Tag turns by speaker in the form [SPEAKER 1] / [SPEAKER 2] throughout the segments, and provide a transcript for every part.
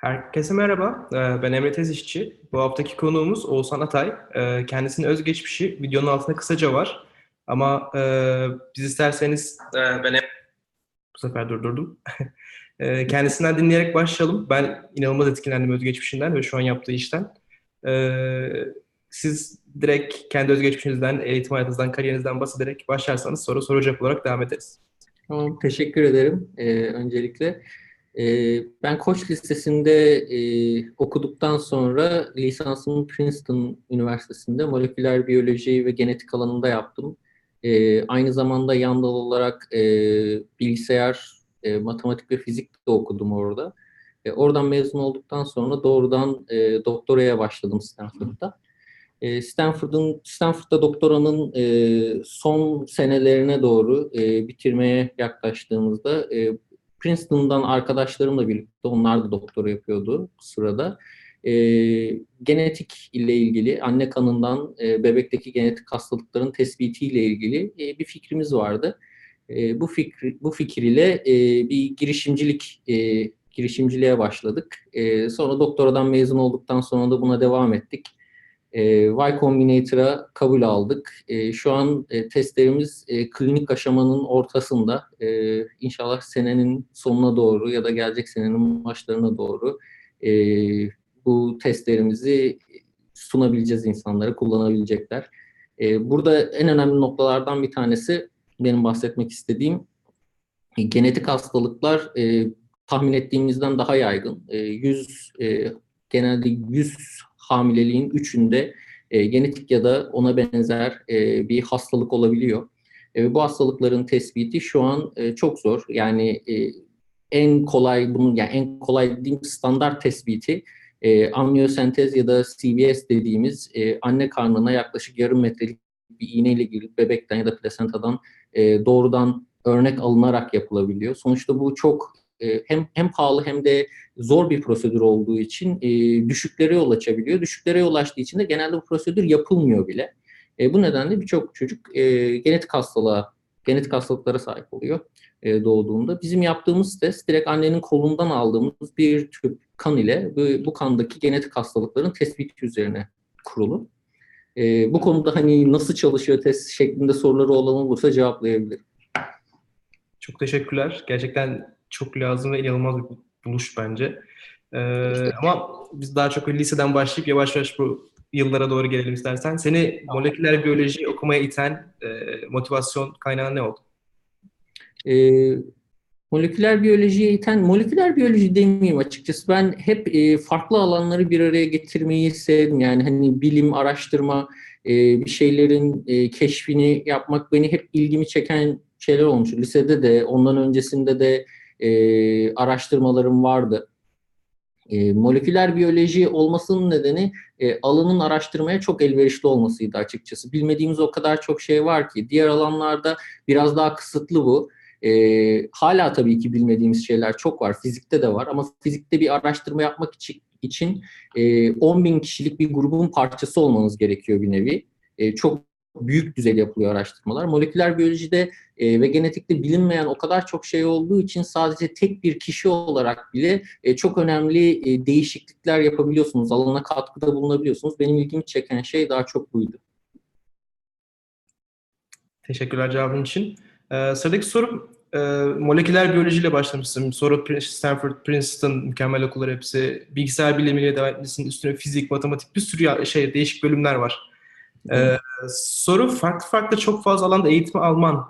[SPEAKER 1] Herkese merhaba, Ee, ben Emre Tezişçi. Bu haftaki konuğumuz Oğuzhan Atay. Ee, Kendisinin özgeçmişi videonun altında kısaca var. Ama e, biz isterseniz e, ben hep bu sefer durdurdum. E, Kendisinden dinleyerek başlayalım. Ben inanılmaz etkilendim özgeçmişinden ve şu an yaptığı işten. Ee, Siz direkt kendi özgeçmişinizden, eğitim hayatınızdan, kariyerinizden bahsederek başlarsanız sonra soru cevap olarak devam ederiz.
[SPEAKER 2] Tamam, teşekkür ederim ee, öncelikle. Ee, ben Koç Lisesi'nde e, okuduktan sonra lisansımı Princeton Üniversitesi'nde moleküler biyoloji ve genetik alanında yaptım. Ee, aynı zamanda yan dal olarak e, bilgisayar, e, matematik ve fizik de okudum orada. Oradan mezun olduktan sonra doğrudan doktoraya başladım Stanford'da. Stanford'un Stanford'da doktoranın son senelerine doğru bitirmeye yaklaştığımızda Princeton'dan arkadaşlarımla birlikte onlar da doktora yapıyordu sırada. E, genetik ile ilgili anne kanından e, bebekteki genetik hastalıkların tespiti ile ilgili e, bir fikrimiz vardı. E, bu fikri bu fikir ile e, bir girişimcilik e, girişimciliğe başladık. E, sonra doktoradan mezun olduktan sonra da buna devam ettik. Y Combinator'a kabul aldık. Şu an e, testlerimiz e, klinik aşamanın ortasında. E, inşallah senenin sonuna doğru ya da gelecek senenin başlarına doğru bu testlerimizi sunabileceğiz insanlara, kullanabilecekler. Burada en önemli noktalardan bir tanesi benim bahsetmek istediğim e, genetik hastalıklar tahmin ettiğimizden daha yaygın. E, 100 e, genelde 100 hamileliğin üçünde e, genetik ya da ona benzer e, bir hastalık olabiliyor. E, bu hastalıkların tespiti şu an e, çok zor. Yani e, en kolay bunun yani en kolay dediğim standart tespiti e, amniyosentez ya da CBS dediğimiz e, anne karnına yaklaşık yarım metrelik bir iğneyle girip bebekten ya da plasentadan e, doğrudan örnek alınarak yapılabiliyor. Sonuçta bu çok e, hem hem pahalı hem de zor bir prosedür olduğu için e, düşüklere yol açabiliyor. Düşüklere yol açtığı için de genelde bu prosedür yapılmıyor bile. E, bu nedenle birçok çocuk e, genetik hastalığa, genetik hastalıklara sahip oluyor e, doğduğunda. Bizim yaptığımız test direkt annenin kolundan aldığımız bir tüp kan ile bu, bu kandaki genetik hastalıkların tespiti üzerine kurulu. E, bu konuda hani nasıl çalışıyor test şeklinde soruları olan olursa cevaplayabilirim.
[SPEAKER 1] Çok teşekkürler. Gerçekten çok lazım ve inanılmaz bir buluş bence. Ee, ama biz daha çok liseden başlayıp yavaş yavaş bu yıllara doğru gelelim istersen. Seni moleküler biyoloji okumaya iten e, motivasyon kaynağı ne oldu?
[SPEAKER 2] E, moleküler biyolojiye iten, moleküler biyoloji demeyeyim açıkçası. Ben hep e, farklı alanları bir araya getirmeyi sevdim. Yani hani bilim, araştırma, e, bir şeylerin e, keşfini yapmak beni hep ilgimi çeken şeyler olmuş. Lisede de, ondan öncesinde de e, araştırmalarım vardı. E, moleküler biyoloji olmasının nedeni e, alanın araştırmaya çok elverişli olmasıydı açıkçası. Bilmediğimiz o kadar çok şey var ki. Diğer alanlarda biraz daha kısıtlı bu. E, hala tabii ki bilmediğimiz şeyler çok var. Fizikte de var ama fizikte bir araştırma yapmak için, için e, 10 bin kişilik bir grubun parçası olmanız gerekiyor bir nevi. E, çok büyük düzeyde yapılıyor araştırmalar. Moleküler biyolojide e, ve genetikte bilinmeyen o kadar çok şey olduğu için sadece tek bir kişi olarak bile e, çok önemli e, değişiklikler yapabiliyorsunuz. Alana katkıda bulunabiliyorsunuz. Benim ilgimi çeken şey daha çok buydu.
[SPEAKER 1] Teşekkürler cevabın için. Ee, sıradaki sorum e, moleküler biyolojiyle başlamışsın. Sonra Stanford, Princeton, mükemmel okullar hepsi. Bilgisayar bilimiyle devam etmişsin. Üstüne fizik, matematik bir sürü şey değişik bölümler var. Ee, soru farklı farklı çok fazla alanda eğitim alman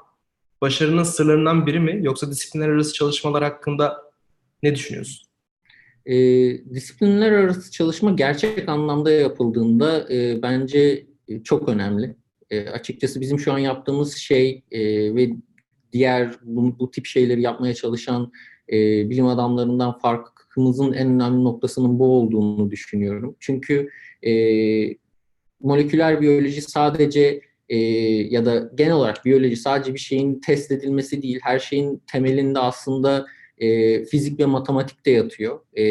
[SPEAKER 1] başarının sırlarından biri mi? Yoksa disiplinler arası çalışmalar hakkında ne düşünüyorsun?
[SPEAKER 2] E, disiplinler arası çalışma gerçek anlamda yapıldığında e, bence çok önemli. E, açıkçası bizim şu an yaptığımız şey e, ve diğer bu, bu tip şeyleri yapmaya çalışan e, bilim adamlarından farkımızın en önemli noktasının bu olduğunu düşünüyorum. Çünkü e, moleküler biyoloji sadece e, ya da genel olarak biyoloji sadece bir şeyin test edilmesi değil, her şeyin temelinde aslında e, fizik ve matematikte yatıyor. E,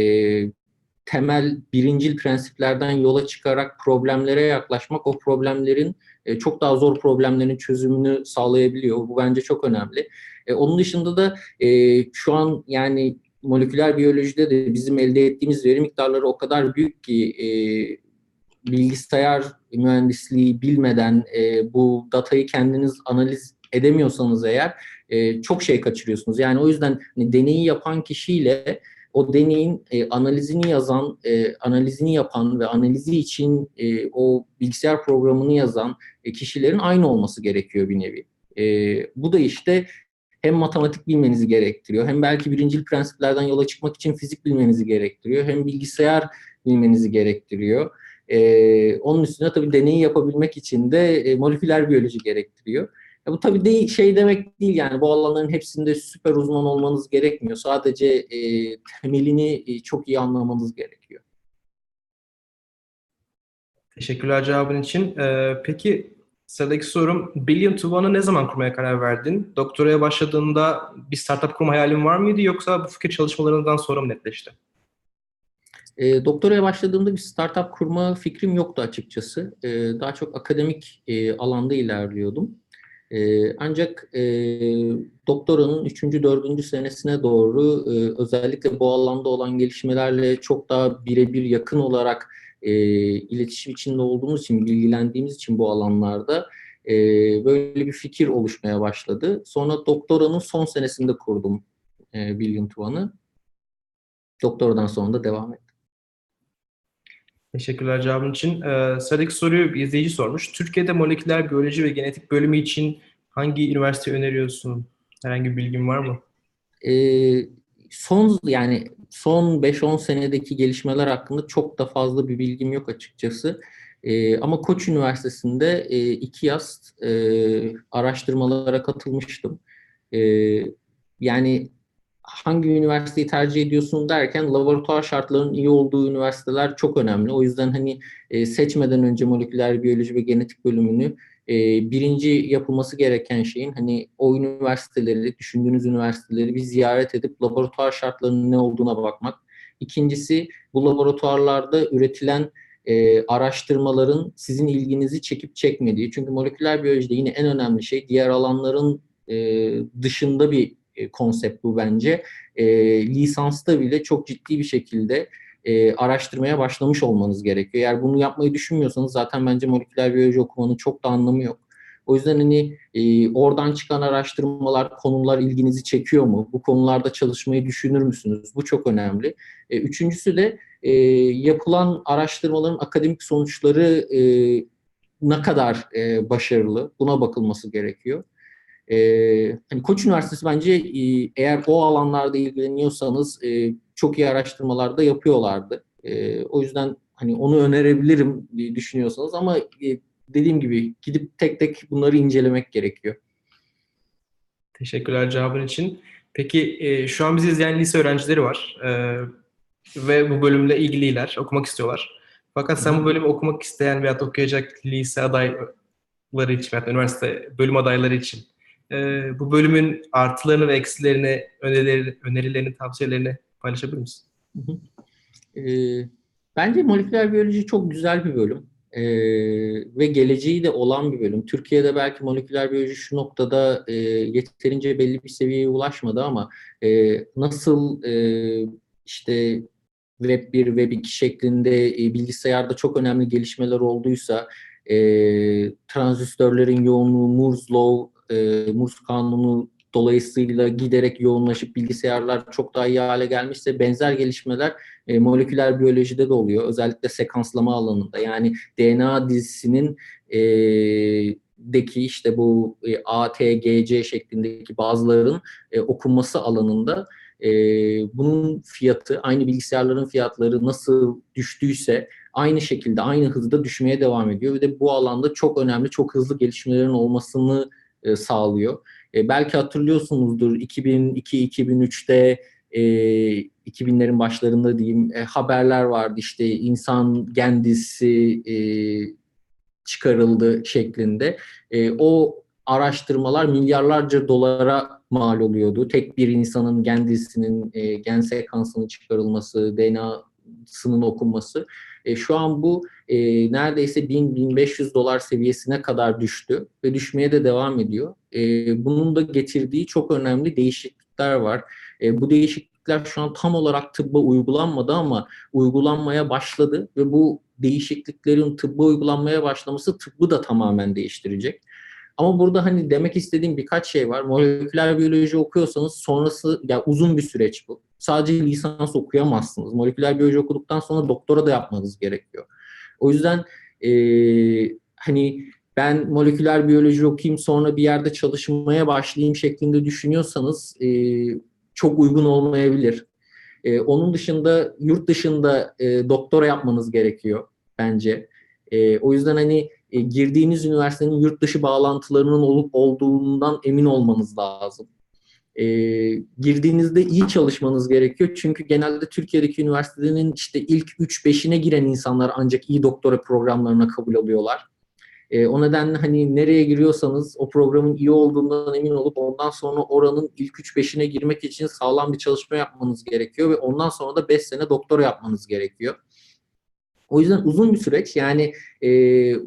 [SPEAKER 2] temel birincil prensiplerden yola çıkarak problemlere yaklaşmak o problemlerin e, çok daha zor problemlerin çözümünü sağlayabiliyor. Bu bence çok önemli. E, onun dışında da e, şu an yani moleküler biyolojide de bizim elde ettiğimiz veri miktarları o kadar büyük ki e, bilgisayar mühendisliği bilmeden e, bu datayı kendiniz analiz edemiyorsanız eğer e, çok şey kaçırıyorsunuz. Yani o yüzden hani, deneyi yapan kişiyle o deneyin e, analizini yazan, e, analizini yapan ve analizi için e, o bilgisayar programını yazan e, kişilerin aynı olması gerekiyor bir nevi. E, bu da işte hem matematik bilmenizi gerektiriyor, hem belki birincil prensiplerden yola çıkmak için fizik bilmenizi gerektiriyor, hem bilgisayar bilmenizi gerektiriyor. Ee, onun üstüne tabii deneyi yapabilmek için de e, moleküler biyoloji gerektiriyor. Ya bu tabii değil, şey demek değil yani bu alanların hepsinde süper uzman olmanız gerekmiyor. Sadece e, temelini e, çok iyi anlamanız gerekiyor.
[SPEAKER 1] Teşekkürler cevabın için. Ee, peki sıradaki sorum Billion to One'ı ne zaman kurmaya karar verdin? Doktoraya başladığında bir startup kurma hayalin var mıydı yoksa bu fikir çalışmalarından sonra mı netleşti?
[SPEAKER 2] E, doktoraya başladığımda bir startup kurma fikrim yoktu açıkçası. E, daha çok akademik e, alanda ilerliyordum. E, ancak e, doktoranın 3. 4. senesine doğru e, özellikle bu alanda olan gelişmelerle çok daha birebir yakın olarak e, iletişim içinde olduğumuz için, bilgilendiğimiz için bu alanlarda e, böyle bir fikir oluşmaya başladı. Sonra doktoranın son senesinde kurdum e, Billion Tuan'ı. Doktoradan sonra da devam ettim.
[SPEAKER 1] Teşekkürler cevabın için. Ee, sıradaki soruyu bir izleyici sormuş. Türkiye'de moleküler biyoloji ve genetik bölümü için hangi üniversite öneriyorsun? Herhangi bir bilgin var mı?
[SPEAKER 2] Ee, son yani son 5-10 senedeki gelişmeler hakkında çok da fazla bir bilgim yok açıkçası. Ee, ama Koç Üniversitesi'nde e, iki yaz e, araştırmalara katılmıştım. E, yani hangi üniversiteyi tercih ediyorsun derken laboratuvar şartlarının iyi olduğu üniversiteler çok önemli. O yüzden hani e, seçmeden önce moleküler biyoloji ve genetik bölümünü e, birinci yapılması gereken şeyin hani o üniversiteleri, düşündüğünüz üniversiteleri bir ziyaret edip laboratuvar şartlarının ne olduğuna bakmak. İkincisi bu laboratuvarlarda üretilen e, araştırmaların sizin ilginizi çekip çekmediği. Çünkü moleküler biyolojide yine en önemli şey diğer alanların e, dışında bir e, konsept bu bence. E, lisansta bile çok ciddi bir şekilde e, araştırmaya başlamış olmanız gerekiyor. Eğer bunu yapmayı düşünmüyorsanız zaten bence moleküler biyoloji okumanın çok da anlamı yok. O yüzden hani e, oradan çıkan araştırmalar, konular ilginizi çekiyor mu? Bu konularda çalışmayı düşünür müsünüz? Bu çok önemli. E, üçüncüsü de e, yapılan araştırmaların akademik sonuçları e, ne kadar e, başarılı? Buna bakılması gerekiyor. Ee, hani Koç Üniversitesi bence e, eğer o alanlarda ilgileniyorsanız e, çok iyi araştırmalar da yapıyorlardı. E, o yüzden hani onu önerebilirim diye düşünüyorsanız ama e, dediğim gibi gidip tek tek bunları incelemek gerekiyor.
[SPEAKER 1] Teşekkürler cevabın için. Peki e, şu an bizi izleyen lise öğrencileri var e, ve bu bölümle ilgililer, okumak istiyorlar. Fakat sen bu bölümü okumak isteyen veya okuyacak lise adayları için veya üniversite bölüm adayları için e, bu bölümün artılarını ve eksilerini, önerilerini, önerilerini, tavsiyelerini paylaşabilir misin?
[SPEAKER 2] E, bence moleküler biyoloji çok güzel bir bölüm e, ve geleceği de olan bir bölüm. Türkiye'de belki moleküler biyoloji şu noktada e, yeterince belli bir seviyeye ulaşmadı ama e, nasıl e, işte Web 1, Web 2 şeklinde e, bilgisayarda çok önemli gelişmeler olduysa e, transistörlerin yoğunluğu, Moore's Law e, Morse kanunu dolayısıyla giderek yoğunlaşıp bilgisayarlar çok daha iyi hale gelmişse benzer gelişmeler e, moleküler biyolojide de oluyor. Özellikle sekanslama alanında. Yani DNA dizisinin e, deki işte bu e, A, T, G, C şeklindeki bazıların e, okunması alanında e, bunun fiyatı, aynı bilgisayarların fiyatları nasıl düştüyse aynı şekilde, aynı hızda düşmeye devam ediyor. Ve de bu alanda çok önemli, çok hızlı gelişmelerin olmasını e, sağlıyor. E, belki hatırlıyorsunuzdur 2002-2003'te e, 2000'lerin başlarında diyeyim e, haberler vardı işte insan gendisi e, çıkarıldı şeklinde. E, o araştırmalar milyarlarca dolara mal oluyordu. Tek bir insanın gendisinin e, gen sekansının çıkarılması, DNA'sının okunması. E, şu an bu e, neredeyse 1000-1500 dolar seviyesine kadar düştü ve düşmeye de devam ediyor. E, bunun da getirdiği çok önemli değişiklikler var. E, bu değişiklikler şu an tam olarak tıbba uygulanmadı ama uygulanmaya başladı ve bu değişikliklerin tıbba uygulanmaya başlaması tıbbı da tamamen değiştirecek. Ama burada hani demek istediğim birkaç şey var. Moleküler biyoloji okuyorsanız sonrası yani uzun bir süreç bu. Sadece lisans okuyamazsınız. Moleküler biyoloji okuduktan sonra doktora da yapmanız gerekiyor. O yüzden e, hani ben moleküler biyoloji okuyayım sonra bir yerde çalışmaya başlayayım şeklinde düşünüyorsanız e, çok uygun olmayabilir. E, onun dışında yurt dışında e, doktora yapmanız gerekiyor bence. E, o yüzden hani e, girdiğiniz üniversitenin yurt dışı bağlantılarının olup olduğundan emin olmanız lazım. E, girdiğinizde iyi çalışmanız gerekiyor. Çünkü genelde Türkiye'deki üniversitenin işte ilk 3-5'ine giren insanlar ancak iyi doktora programlarına kabul alıyorlar. E, o nedenle hani nereye giriyorsanız o programın iyi olduğundan emin olup ondan sonra oranın ilk 3-5'ine girmek için sağlam bir çalışma yapmanız gerekiyor ve ondan sonra da 5 sene doktora yapmanız gerekiyor. O yüzden uzun bir süreç. Yani e,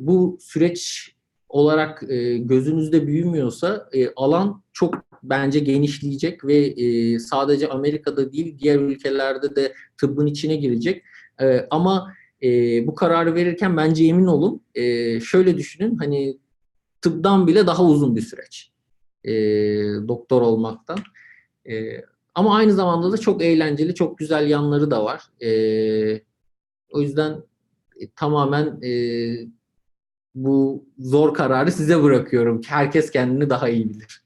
[SPEAKER 2] bu süreç olarak e, gözünüzde büyümüyorsa e, alan çok bence genişleyecek ve e, sadece Amerika'da değil diğer ülkelerde de tıbbın içine girecek. E, ama e, bu kararı verirken bence emin olun. E, şöyle düşünün hani tıptan bile daha uzun bir süreç. E, doktor olmaktan. E, ama aynı zamanda da çok eğlenceli, çok güzel yanları da var. E, o yüzden e, tamamen e, bu zor kararı size bırakıyorum. Herkes kendini daha iyi bilir.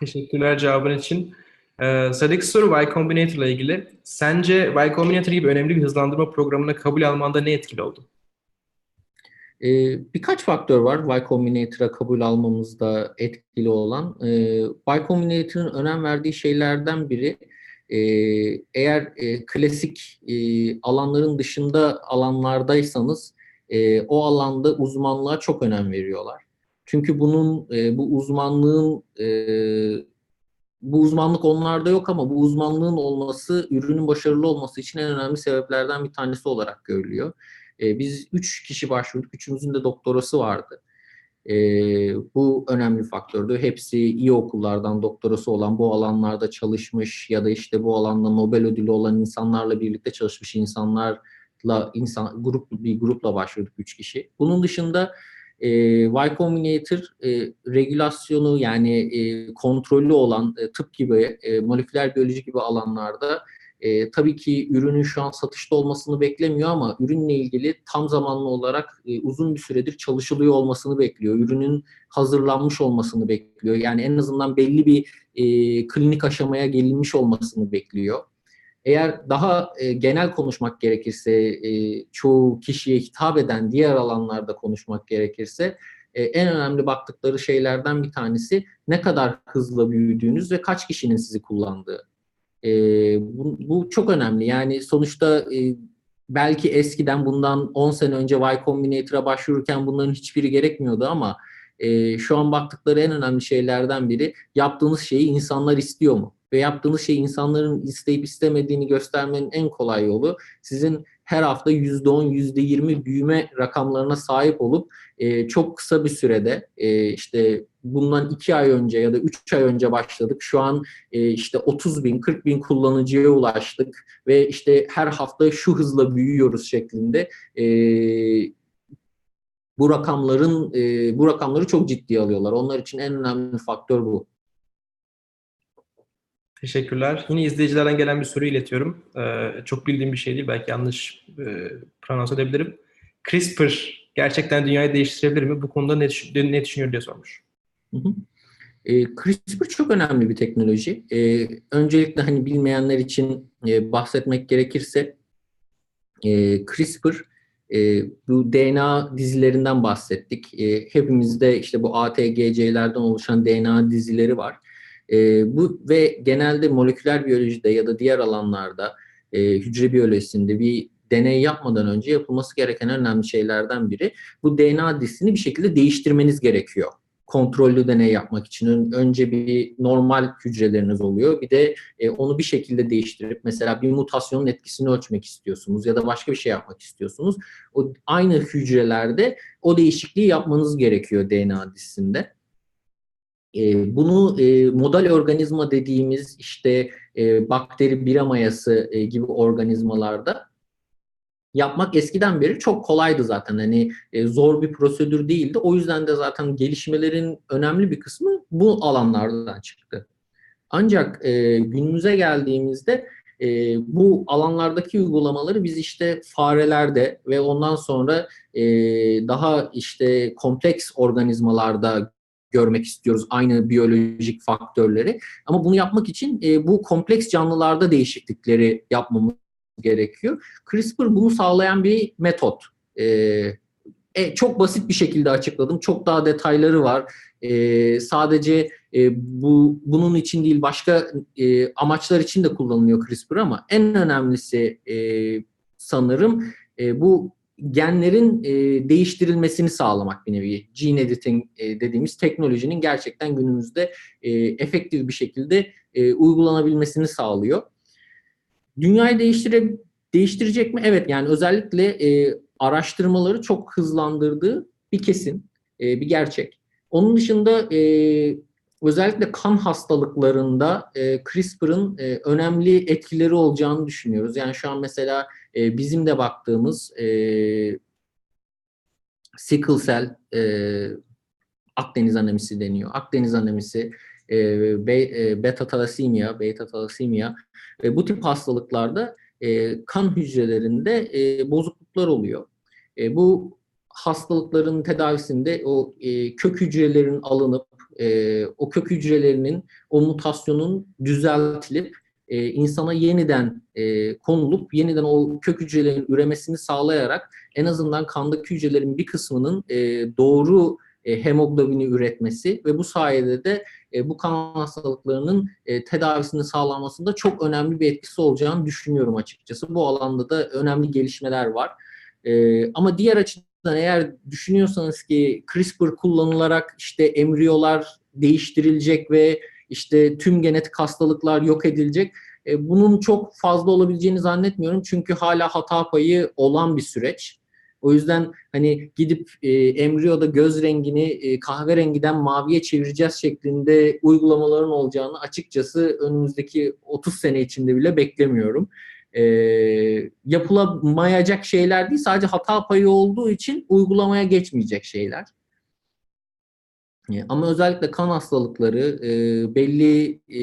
[SPEAKER 1] Teşekkürler cevabın için. Ee, sıradaki soru Y Combinator ile ilgili. Sence Y Combinator gibi önemli bir hızlandırma programına kabul almanda ne etkili oldu?
[SPEAKER 2] Ee, birkaç faktör var Y Combinator'a kabul almamızda etkili olan. Ee, y Combinator'ın önem verdiği şeylerden biri e, eğer e, klasik e, alanların dışında alanlardaysanız e, o alanda uzmanlığa çok önem veriyorlar. Çünkü bunun e, bu uzmanlığın e, bu uzmanlık onlarda yok ama bu uzmanlığın olması ürünün başarılı olması için en önemli sebeplerden bir tanesi olarak görülüyor. E, biz üç kişi başvurduk. Üçümüzün de doktorası vardı. E, bu önemli faktördü. Hepsi iyi okullardan doktorası olan, bu alanlarda çalışmış ya da işte bu alanda Nobel ödülü olan insanlarla birlikte çalışmış insanlarla insan grup bir grupla başvurduk üç kişi. Bunun dışında e, Y Combinator e, regülasyonu yani e, kontrollü olan e, tıp gibi, e, moleküler biyoloji gibi alanlarda e, tabii ki ürünün şu an satışta olmasını beklemiyor ama ürünle ilgili tam zamanlı olarak e, uzun bir süredir çalışılıyor olmasını bekliyor. Ürünün hazırlanmış olmasını bekliyor. Yani en azından belli bir e, klinik aşamaya gelinmiş olmasını bekliyor. Eğer daha e, genel konuşmak gerekirse, e, çoğu kişiye hitap eden diğer alanlarda konuşmak gerekirse, e, en önemli baktıkları şeylerden bir tanesi ne kadar hızlı büyüdüğünüz ve kaç kişinin sizi kullandığı. E, bu, bu çok önemli. Yani sonuçta e, belki eskiden bundan 10 sene önce Y Combinator'a başvururken bunların hiçbiri gerekmiyordu ama e, şu an baktıkları en önemli şeylerden biri yaptığınız şeyi insanlar istiyor mu? Ve yaptığınız şeyi insanların isteyip istemediğini göstermenin en kolay yolu sizin her hafta %10, %20 büyüme rakamlarına sahip olup e, çok kısa bir sürede e, işte bundan 2 ay önce ya da 3 ay önce başladık. Şu an e, işte 30 bin, 40 bin kullanıcıya ulaştık ve işte her hafta şu hızla büyüyoruz şeklinde e, bu rakamların e, bu rakamları çok ciddiye alıyorlar. Onlar için en önemli faktör bu.
[SPEAKER 1] Teşekkürler. Yine izleyicilerden gelen bir soru iletiyorum. Ee, çok bildiğim bir şey değil. Belki yanlış e, pronons edebilirim. CRISPR gerçekten dünyayı değiştirebilir mi? Bu konuda ne, ne düşünüyor diye sormuş.
[SPEAKER 2] Hı hı. E, CRISPR çok önemli bir teknoloji. E, öncelikle hani bilmeyenler için e, bahsetmek gerekirse e, CRISPR e, bu DNA dizilerinden bahsettik. E, hepimizde işte bu ATGC'lerden oluşan DNA dizileri var. E, bu ve genelde moleküler biyolojide ya da diğer alanlarda e, hücre biyolojisinde bir deney yapmadan önce yapılması gereken önemli şeylerden biri bu DNA dizisini bir şekilde değiştirmeniz gerekiyor. Kontrollü deney yapmak için önce bir normal hücreleriniz oluyor. Bir de e, onu bir şekilde değiştirip mesela bir mutasyonun etkisini ölçmek istiyorsunuz ya da başka bir şey yapmak istiyorsunuz. O aynı hücrelerde o değişikliği yapmanız gerekiyor DNA dizisinde. E, bunu e, model organizma dediğimiz işte e, bakteri bira mayası e, gibi organizmalarda yapmak eskiden beri çok kolaydı zaten. Hani e, zor bir prosedür değildi. O yüzden de zaten gelişmelerin önemli bir kısmı bu alanlardan çıktı. Ancak e, günümüze geldiğimizde e, bu alanlardaki uygulamaları biz işte farelerde ve ondan sonra e, daha işte kompleks organizmalarda görmek istiyoruz aynı biyolojik faktörleri. Ama bunu yapmak için e, bu kompleks canlılarda değişiklikleri yapmamız gerekiyor. CRISPR bunu sağlayan bir metot. E, e, çok basit bir şekilde açıkladım. Çok daha detayları var. E, sadece e, bu bunun için değil başka e, amaçlar için de kullanılıyor CRISPR ama en önemlisi e, sanırım e, bu genlerin e, değiştirilmesini sağlamak bir nevi. Gene editing e, dediğimiz teknolojinin gerçekten günümüzde e, efektif bir şekilde e, uygulanabilmesini sağlıyor. Dünyayı değiştire, değiştirecek mi? Evet yani özellikle e, araştırmaları çok hızlandırdığı bir kesin, e, bir gerçek. Onun dışında e, özellikle kan hastalıklarında e, CRISPR'ın e, önemli etkileri olacağını düşünüyoruz. Yani şu an mesela e, bizim de baktığımız e, sickle cell, e, Akdeniz anemisi deniyor. Akdeniz anemisi, e, be, e, beta talasemia, beta talasemia e, bu tip hastalıklarda e, kan hücrelerinde e, bozukluklar oluyor. E, bu hastalıkların tedavisinde o e, kök hücrelerin alınıp e, o kök hücrelerinin o mutasyonun düzeltilip e, insana yeniden e, konulup yeniden o kök hücrelerin üremesini sağlayarak en azından kandaki hücrelerin bir kısmının e, doğru e, hemoglobini üretmesi ve bu sayede de e, bu kan hastalıklarının e, tedavisini sağlanmasında çok önemli bir etkisi olacağını düşünüyorum açıkçası. Bu alanda da önemli gelişmeler var. E, ama diğer açıdan eğer düşünüyorsanız ki CRISPR kullanılarak işte embriyolar değiştirilecek ve işte tüm genetik hastalıklar yok edilecek. E, bunun çok fazla olabileceğini zannetmiyorum. Çünkü hala hata payı olan bir süreç. O yüzden hani gidip e, embriyoda göz rengini e, kahverengiden maviye çevireceğiz şeklinde uygulamaların olacağını açıkçası önümüzdeki 30 sene içinde bile beklemiyorum. E, yapılamayacak şeyler değil sadece hata payı olduğu için uygulamaya geçmeyecek şeyler. E, ama özellikle kan hastalıkları e, belli e,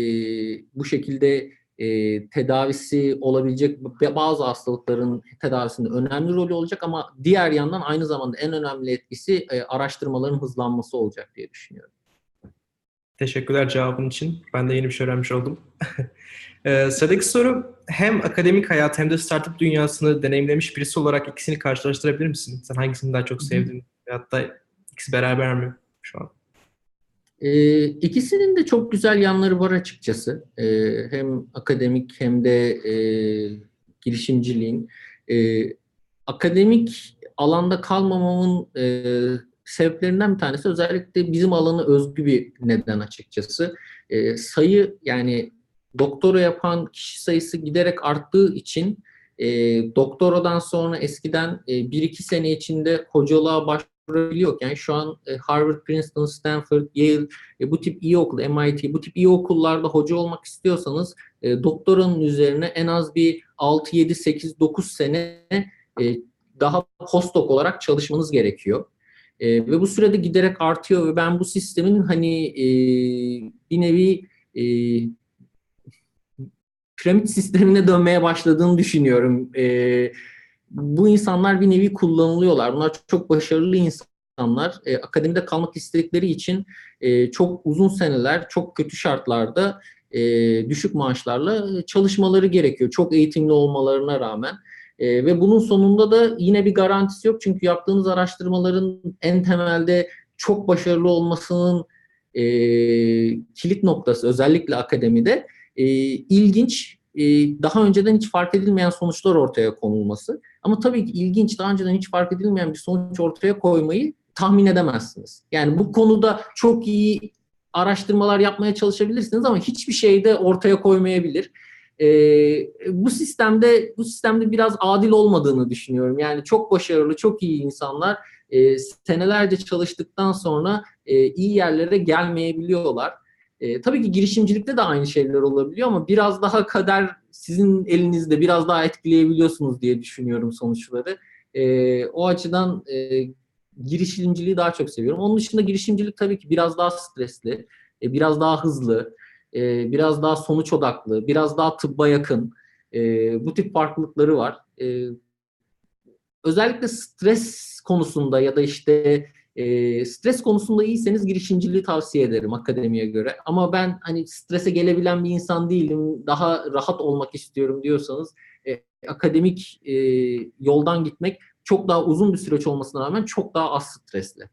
[SPEAKER 2] bu şekilde e, tedavisi olabilecek bazı hastalıkların tedavisinde önemli rolü olacak ama diğer yandan aynı zamanda en önemli etkisi e, araştırmaların hızlanması olacak diye düşünüyorum.
[SPEAKER 1] Teşekkürler cevabın için. Ben de yeni bir şey öğrenmiş oldum. ee, sıradaki soru hem akademik hayat hem de startup dünyasını deneyimlemiş birisi olarak ikisini karşılaştırabilir misin? Sen hangisini daha çok sevdin? Hatta ikisi beraber mi şu an?
[SPEAKER 2] E, ikisinin de çok güzel yanları var açıkçası. E, hem akademik hem de e, girişimciliğin. E, akademik alanda kalmamamın e, sebeplerinden bir tanesi özellikle bizim alanı özgü bir neden açıkçası. E, sayı yani doktora yapan kişi sayısı giderek arttığı için e, doktoradan sonra eskiden e, 1-2 sene içinde hocalığa baş biliyorken şu an e, Harvard, Princeton, Stanford, Yale e, bu tip iyi okul, MIT bu tip iyi okullarda hoca olmak istiyorsanız e, doktoranın üzerine en az bir 6, 7, 8, 9 sene daha postdoc olarak çalışmanız gerekiyor. ve bu sürede giderek artıyor ve ben bu sistemin hani bir nevi piramit sistemine dönmeye başladığını düşünüyorum. E, bu insanlar bir nevi kullanılıyorlar. Bunlar çok başarılı insanlar. E, akademide kalmak istedikleri için e, çok uzun seneler, çok kötü şartlarda e, düşük maaşlarla çalışmaları gerekiyor. Çok eğitimli olmalarına rağmen. E, ve bunun sonunda da yine bir garantisi yok. Çünkü yaptığınız araştırmaların en temelde çok başarılı olmasının e, kilit noktası özellikle akademide e, ilginç e, daha önceden hiç fark edilmeyen sonuçlar ortaya konulması. Ama tabii ki ilginç, daha önceden hiç fark edilmeyen bir sonuç ortaya koymayı tahmin edemezsiniz. Yani bu konuda çok iyi araştırmalar yapmaya çalışabilirsiniz ama hiçbir şey de ortaya koymayabilir. Ee, bu sistemde bu sistemde biraz adil olmadığını düşünüyorum. Yani çok başarılı, çok iyi insanlar e, senelerce çalıştıktan sonra e, iyi yerlere gelmeyebiliyorlar. E, tabii ki girişimcilikte de aynı şeyler olabiliyor ama biraz daha kader sizin elinizde biraz daha etkileyebiliyorsunuz diye düşünüyorum sonuçları. E, o açıdan e, girişimciliği daha çok seviyorum. Onun dışında girişimcilik tabii ki biraz daha stresli, e, biraz daha hızlı, e, biraz daha sonuç odaklı, biraz daha tıbba yakın. E, bu tip farklılıkları var. E, özellikle stres konusunda ya da işte e, stres konusunda iyiyseniz girişimciliği tavsiye ederim akademiye göre. Ama ben hani strese gelebilen bir insan değilim, daha rahat olmak istiyorum diyorsanız e, akademik e, yoldan gitmek çok daha uzun bir süreç olmasına rağmen çok daha az stresli.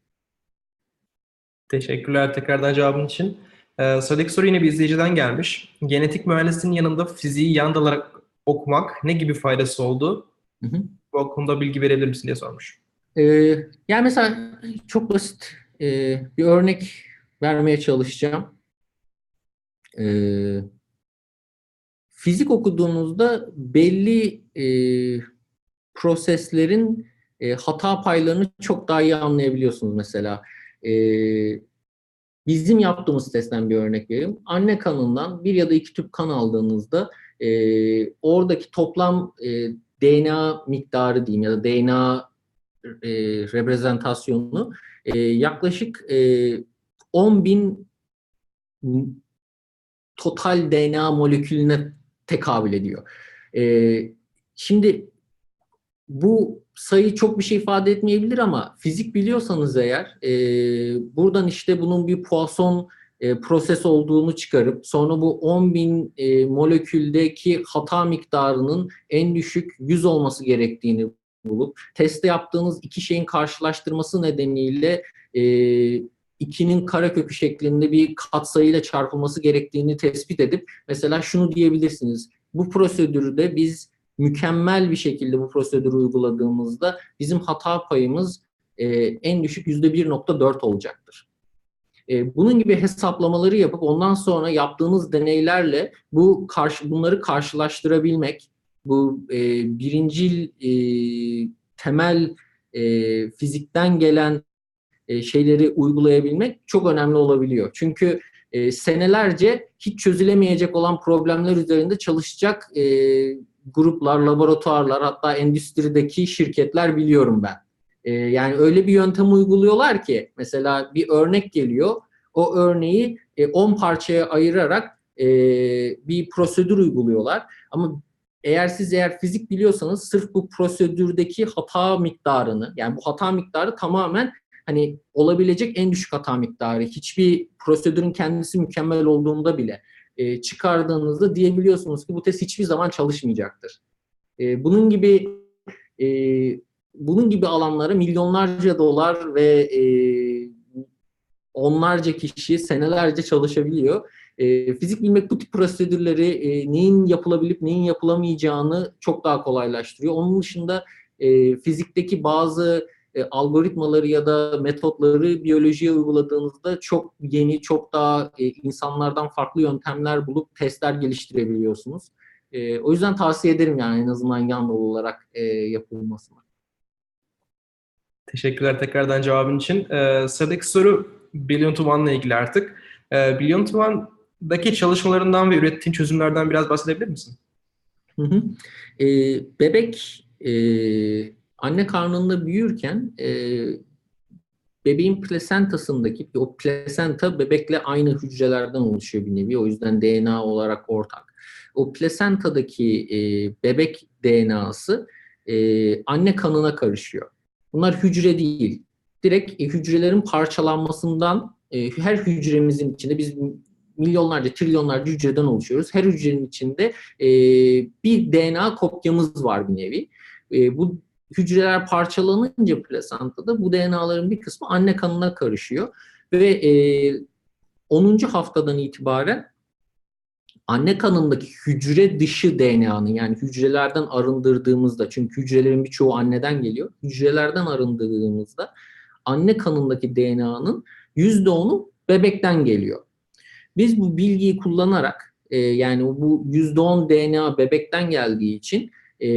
[SPEAKER 1] Teşekkürler tekrardan cevabın için. Ee, sıradaki soru yine bir izleyiciden gelmiş. Genetik mühendisliğinin yanında fiziği yan dalarak okumak ne gibi faydası oldu?
[SPEAKER 2] Hı hı.
[SPEAKER 1] Bu konuda bilgi verebilir misin diye sormuş.
[SPEAKER 2] Ee, yani mesela çok basit e, bir örnek vermeye çalışacağım. Ee, fizik okuduğunuzda belli e, proseslerin e, hata paylarını çok daha iyi anlayabiliyorsunuz mesela. E, bizim yaptığımız testten bir örnek vereyim. Anne kanından bir ya da iki tüp kan aldığınızda e, oradaki toplam e, DNA miktarı diyeyim ya da DNA e, reprezentasyonunu e, yaklaşık e, 10 bin total DNA molekülüne tekabül ediyor. E, şimdi bu sayı çok bir şey ifade etmeyebilir ama fizik biliyorsanız eğer e, buradan işte bunun bir Poisson e, proses olduğunu çıkarıp sonra bu 10 bin e, moleküldeki hata miktarının en düşük 100 olması gerektiğini bulup testte yaptığınız iki şeyin karşılaştırması nedeniyle e, ikinin karekökü şeklinde bir katsayıyla çarpılması gerektiğini tespit edip mesela şunu diyebilirsiniz. Bu prosedürde biz mükemmel bir şekilde bu prosedürü uyguladığımızda bizim hata payımız e, en düşük %1.4 olacaktır. E, bunun gibi hesaplamaları yapıp ondan sonra yaptığınız deneylerle bu karşı bunları karşılaştırabilmek, bu e, birincil e, temel e, fizikten gelen e, şeyleri uygulayabilmek çok önemli olabiliyor. Çünkü e, senelerce hiç çözülemeyecek olan problemler üzerinde çalışacak e, gruplar, laboratuvarlar hatta endüstrideki şirketler biliyorum ben. E, yani öyle bir yöntem uyguluyorlar ki mesela bir örnek geliyor. O örneği 10 e, parçaya ayırarak e, bir prosedür uyguluyorlar. Ama eğer siz eğer fizik biliyorsanız sırf bu prosedürdeki hata miktarını yani bu hata miktarı tamamen hani olabilecek en düşük hata miktarı. Hiçbir prosedürün kendisi mükemmel olduğunda bile e, çıkardığınızda diyebiliyorsunuz ki bu test hiçbir zaman çalışmayacaktır. E, bunun gibi e, bunun gibi alanlara milyonlarca dolar ve e, onlarca kişi senelerce çalışabiliyor. E, fizik bilmek bu tip prosedürleri e, neyin yapılabilip neyin yapılamayacağını çok daha kolaylaştırıyor. Onun dışında e, fizikteki bazı e, algoritmaları ya da metotları biyolojiye uyguladığınızda çok yeni, çok daha e, insanlardan farklı yöntemler bulup testler geliştirebiliyorsunuz. E, o yüzden tavsiye ederim yani en azından yan dolu olarak e, yapılmasını.
[SPEAKER 1] Teşekkürler tekrardan cevabın için. Ee, sıradaki soru Billion to One'la ilgili artık. Ee, Billion to One'daki çalışmalarından ve ürettiğin çözümlerden biraz bahsedebilir misin?
[SPEAKER 2] Hı hı. E, bebek e, anne karnında büyürken e, bebeğin plasentasındaki o plasenta bebekle aynı hücrelerden oluşuyor bir nevi. O yüzden DNA olarak ortak. O plasentadaki e, bebek DNA'sı e, anne kanına karışıyor. Bunlar hücre değil. Direkt e, hücrelerin parçalanmasından e, her hücremizin içinde biz milyonlarca, trilyonlarca hücreden oluşuyoruz. Her hücrenin içinde e, bir DNA kopyamız var bir nevi. E, bu hücreler parçalanınca plasentada bu DNA'ların bir kısmı anne kanına karışıyor ve e, 10. haftadan itibaren anne kanındaki hücre dışı DNA'nın yani hücrelerden arındırdığımızda çünkü hücrelerin birçoğu anneden geliyor. Hücrelerden arındırdığımızda anne kanındaki DNA'nın %10'u bebekten geliyor. Biz bu bilgiyi kullanarak e, yani bu %10 DNA bebekten geldiği için e,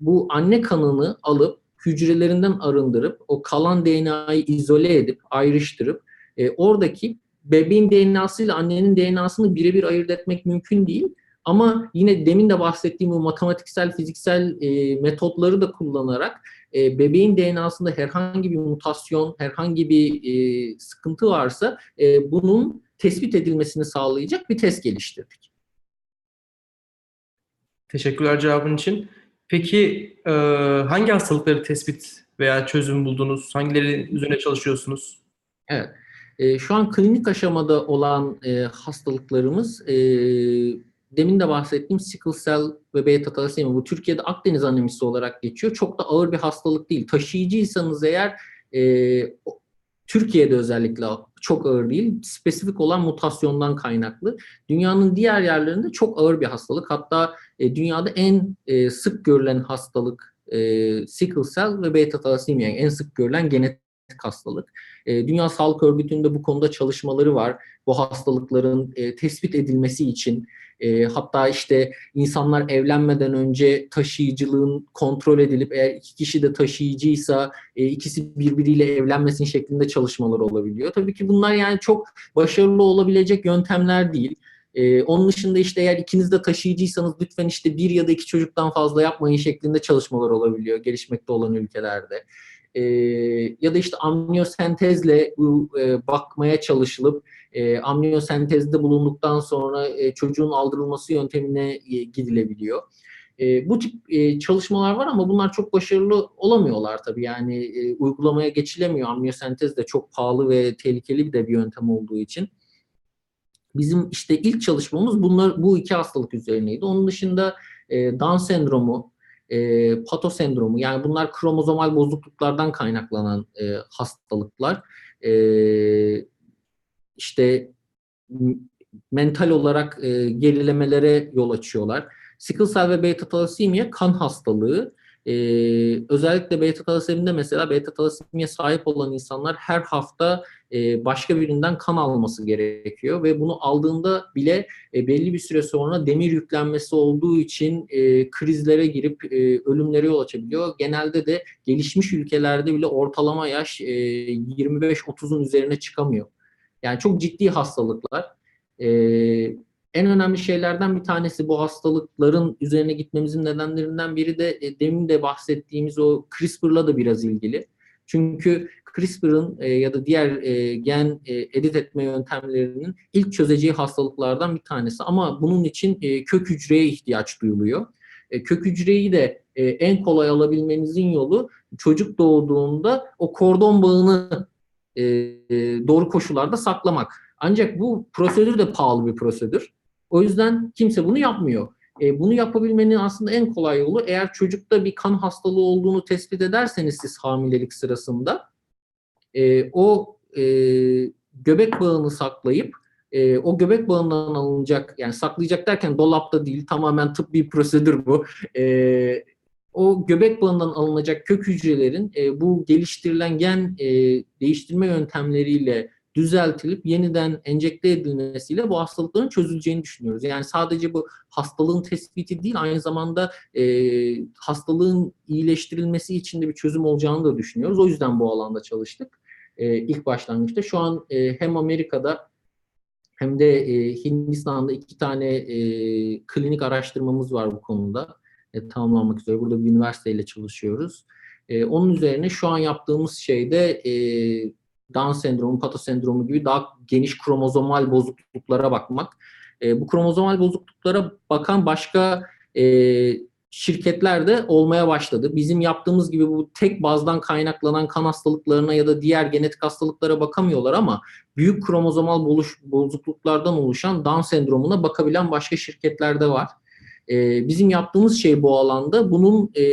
[SPEAKER 2] bu anne kanını alıp hücrelerinden arındırıp o kalan DNA'yı izole edip ayrıştırıp e, oradaki bebeğin DNA'sı ile annenin DNA'sını birebir ayırt etmek mümkün değil. Ama yine demin de bahsettiğim bu matematiksel, fiziksel e, metotları da kullanarak e, bebeğin DNA'sında herhangi bir mutasyon, herhangi bir e, sıkıntı varsa e, bunun tespit edilmesini sağlayacak bir test geliştirdik.
[SPEAKER 1] Teşekkürler cevabın için. Peki e, hangi hastalıkları tespit veya çözüm buldunuz? Hangileri üzerine çalışıyorsunuz?
[SPEAKER 2] Evet. E, şu an klinik aşamada olan e, hastalıklarımız e, demin de bahsettiğim sickle cell ve beta talasemi. Bu Türkiye'de Akdeniz anemisi olarak geçiyor. Çok da ağır bir hastalık değil. Taşıyıcıysanız eğer e, Türkiye'de özellikle çok ağır değil. Spesifik olan mutasyondan kaynaklı. Dünyanın diğer yerlerinde çok ağır bir hastalık. Hatta e, dünyada en e, sık görülen hastalık e, sickle cell ve beta talasemi yani en sık görülen genetik hastalık. E, Dünya Sağlık Örgütü'nde bu konuda çalışmaları var. Bu hastalıkların e, tespit edilmesi için e, hatta işte insanlar evlenmeden önce taşıyıcılığın kontrol edilip eğer iki kişi de taşıyıcıysa e, ikisi birbiriyle evlenmesin şeklinde çalışmalar olabiliyor. Tabii ki bunlar yani çok başarılı olabilecek yöntemler değil. Ee, onun dışında işte eğer ikiniz de taşıyıcıysanız lütfen işte bir ya da iki çocuktan fazla yapmayın şeklinde çalışmalar olabiliyor gelişmekte olan ülkelerde. Ee, ya da işte amniyosentezle bu e, bakmaya çalışılıp e, amniyosentezde bulunduktan sonra e, çocuğun aldırılması yöntemine e, gidilebiliyor. E, bu tip e, çalışmalar var ama bunlar çok başarılı olamıyorlar tabii. Yani e, uygulamaya geçilemiyor. Amniyosentez de çok pahalı ve tehlikeli de bir yöntem olduğu için. Bizim işte ilk çalışmamız bunlar bu iki hastalık üzerineydi. Onun dışında e, Down sendromu, e, pato sendromu yani bunlar kromozomal bozukluklardan kaynaklanan e, hastalıklar. E, işte mental olarak e, gerilemelere yol açıyorlar. Sickle cell ve beta talasemiye kan hastalığı. Ee, özellikle beta talasemide mesela beta talasemiye sahip olan insanlar her hafta e, başka birinden kan alması gerekiyor ve bunu aldığında bile e, belli bir süre sonra demir yüklenmesi olduğu için e, krizlere girip e, ölümlere yol açabiliyor. Genelde de gelişmiş ülkelerde bile ortalama yaş e, 25-30'un üzerine çıkamıyor. Yani çok ciddi hastalıklar. E, en önemli şeylerden bir tanesi bu hastalıkların üzerine gitmemizin nedenlerinden biri de e, demin de bahsettiğimiz o CRISPR'la da biraz ilgili. Çünkü CRISPR'ın e, ya da diğer e, gen e, edit etme yöntemlerinin ilk çözeceği hastalıklardan bir tanesi. Ama bunun için e, kök hücreye ihtiyaç duyuluyor. E, kök hücreyi de e, en kolay alabilmenizin yolu çocuk doğduğunda o kordon bağını e, e, doğru koşullarda saklamak. Ancak bu prosedür de pahalı bir prosedür. O yüzden kimse bunu yapmıyor. E, bunu yapabilmenin aslında en kolay yolu eğer çocukta bir kan hastalığı olduğunu tespit ederseniz siz hamilelik sırasında e, o e, göbek bağını saklayıp e, o göbek bağından alınacak yani saklayacak derken dolapta değil tamamen tıbbi prosedür bu. E, o göbek bağından alınacak kök hücrelerin e, bu geliştirilen gen e, değiştirme yöntemleriyle düzeltilip yeniden enjekte edilmesiyle bu hastalıkların çözüleceğini düşünüyoruz. Yani sadece bu hastalığın tespiti değil aynı zamanda e, hastalığın iyileştirilmesi için de bir çözüm olacağını da düşünüyoruz. O yüzden bu alanda çalıştık e, ilk başlangıçta. Şu an e, hem Amerika'da hem de e, Hindistan'da iki tane e, klinik araştırmamız var bu konuda. E, tamamlanmak üzere. Burada bir üniversiteyle çalışıyoruz. E, onun üzerine şu an yaptığımız şey de e, Down sendromu, Pato sendromu gibi daha geniş kromozomal bozukluklara bakmak. E, bu kromozomal bozukluklara bakan başka e, şirketler de olmaya başladı. Bizim yaptığımız gibi bu tek bazdan kaynaklanan kan hastalıklarına ya da diğer genetik hastalıklara bakamıyorlar ama büyük kromozomal bozukluklardan oluşan Down sendromuna bakabilen başka şirketler de var. E, bizim yaptığımız şey bu alanda bunun e,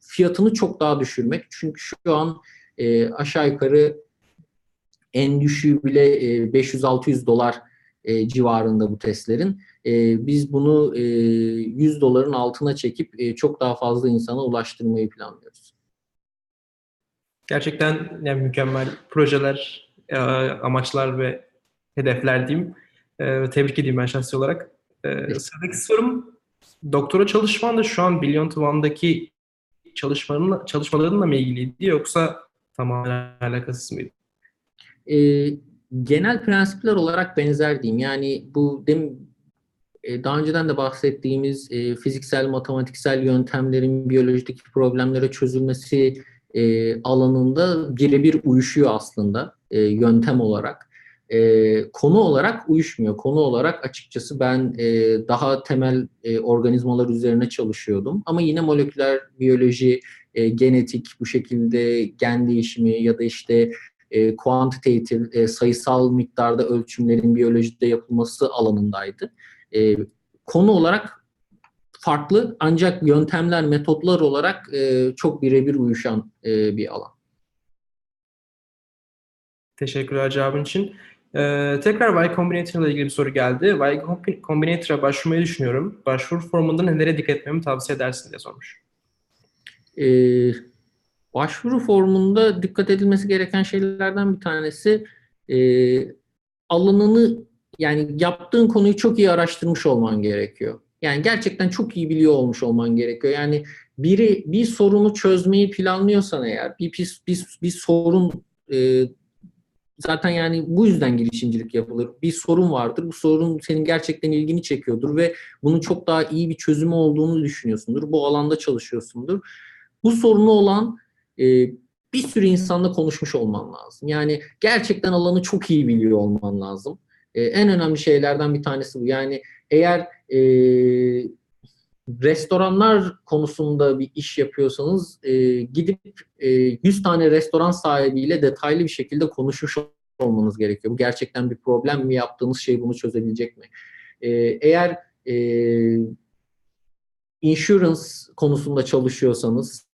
[SPEAKER 2] fiyatını çok daha düşürmek. Çünkü şu an e, aşağı yukarı en düşüğü bile 500-600 dolar civarında bu testlerin. Biz bunu 100 e, doların altına çekip çok daha fazla insana ulaştırmayı planlıyoruz.
[SPEAKER 1] Gerçekten yani mükemmel projeler, amaçlar ve hedefler diyeyim. Tebrik edeyim ben şahsi olarak. Sıradaki sorum, doktora çalışman da şu an Beyond One'daki çalışmalarınla, çalışmalarınla mı ilgiliydi yoksa tamamen alakasız mıydı?
[SPEAKER 2] E, genel prensipler olarak benzer diyeyim. Yani bu dem daha önceden de bahsettiğimiz e, fiziksel, matematiksel yöntemlerin biyolojideki problemlere çözülmesi e, alanında birebir uyuşuyor aslında e, yöntem olarak. E, konu olarak uyuşmuyor. Konu olarak açıkçası ben e, daha temel e, organizmalar üzerine çalışıyordum. Ama yine moleküler biyoloji, e, genetik bu şekilde gen değişimi ya da işte e, quantitative, e, sayısal miktarda ölçümlerin biyolojide yapılması alanındaydı. E, konu olarak farklı ancak yöntemler, metotlar olarak e, çok birebir uyuşan e, bir alan.
[SPEAKER 1] Teşekkürler cevabın için. Ee, tekrar Y Combinator ile ilgili bir soru geldi. Y Combinator'a başvurmayı düşünüyorum. Başvuru formunda nelere dikkat etmemi tavsiye edersin diye sormuş.
[SPEAKER 2] Ee, başvuru formunda dikkat edilmesi gereken şeylerden bir tanesi e, alanını yani yaptığın konuyu çok iyi araştırmış olman gerekiyor. Yani gerçekten çok iyi biliyor olmuş olman gerekiyor. Yani biri bir sorunu çözmeyi planlıyorsan eğer bir bir, bir, bir sorun e, zaten yani bu yüzden girişimcilik yapılır. Bir sorun vardır. Bu sorun senin gerçekten ilgini çekiyordur ve bunun çok daha iyi bir çözümü olduğunu düşünüyorsundur. Bu alanda çalışıyorsundur. Bu sorunu olan e, bir sürü insanla konuşmuş olman lazım. Yani gerçekten alanı çok iyi biliyor olman lazım. E, en önemli şeylerden bir tanesi bu. Yani eğer e, restoranlar konusunda bir iş yapıyorsanız e, gidip e, 100 tane restoran sahibiyle detaylı bir şekilde konuşmuş olmanız gerekiyor. Bu gerçekten bir problem mi? Yaptığınız şey bunu çözebilecek mi? E, eğer e, insurance konusunda çalışıyorsanız,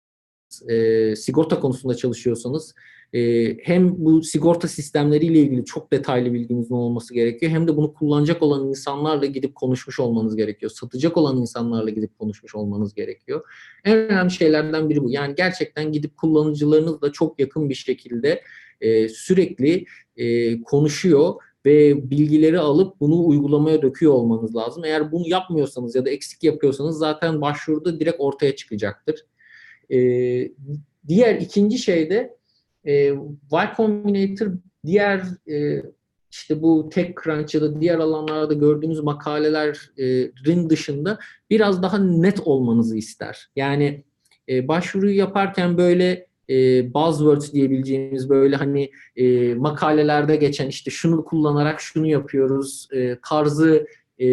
[SPEAKER 2] e, sigorta konusunda çalışıyorsanız e, hem bu sigorta sistemleriyle ilgili çok detaylı bilginizin olması gerekiyor hem de bunu kullanacak olan insanlarla gidip konuşmuş olmanız gerekiyor. Satacak olan insanlarla gidip konuşmuş olmanız gerekiyor. En önemli şeylerden biri bu. Yani gerçekten gidip kullanıcılarınızla çok yakın bir şekilde e, sürekli e, konuşuyor ve bilgileri alıp bunu uygulamaya döküyor olmanız lazım. Eğer bunu yapmıyorsanız ya da eksik yapıyorsanız zaten başvuruda direkt ortaya çıkacaktır. E, diğer ikinci şey de e, Y Combinator diğer e, işte bu TechCrunch ya da diğer alanlarda gördüğünüz makalelerin dışında biraz daha net olmanızı ister. Yani e, başvuruyu yaparken böyle e, buzzwords diyebileceğimiz böyle hani e, makalelerde geçen işte şunu kullanarak şunu yapıyoruz e, tarzı e,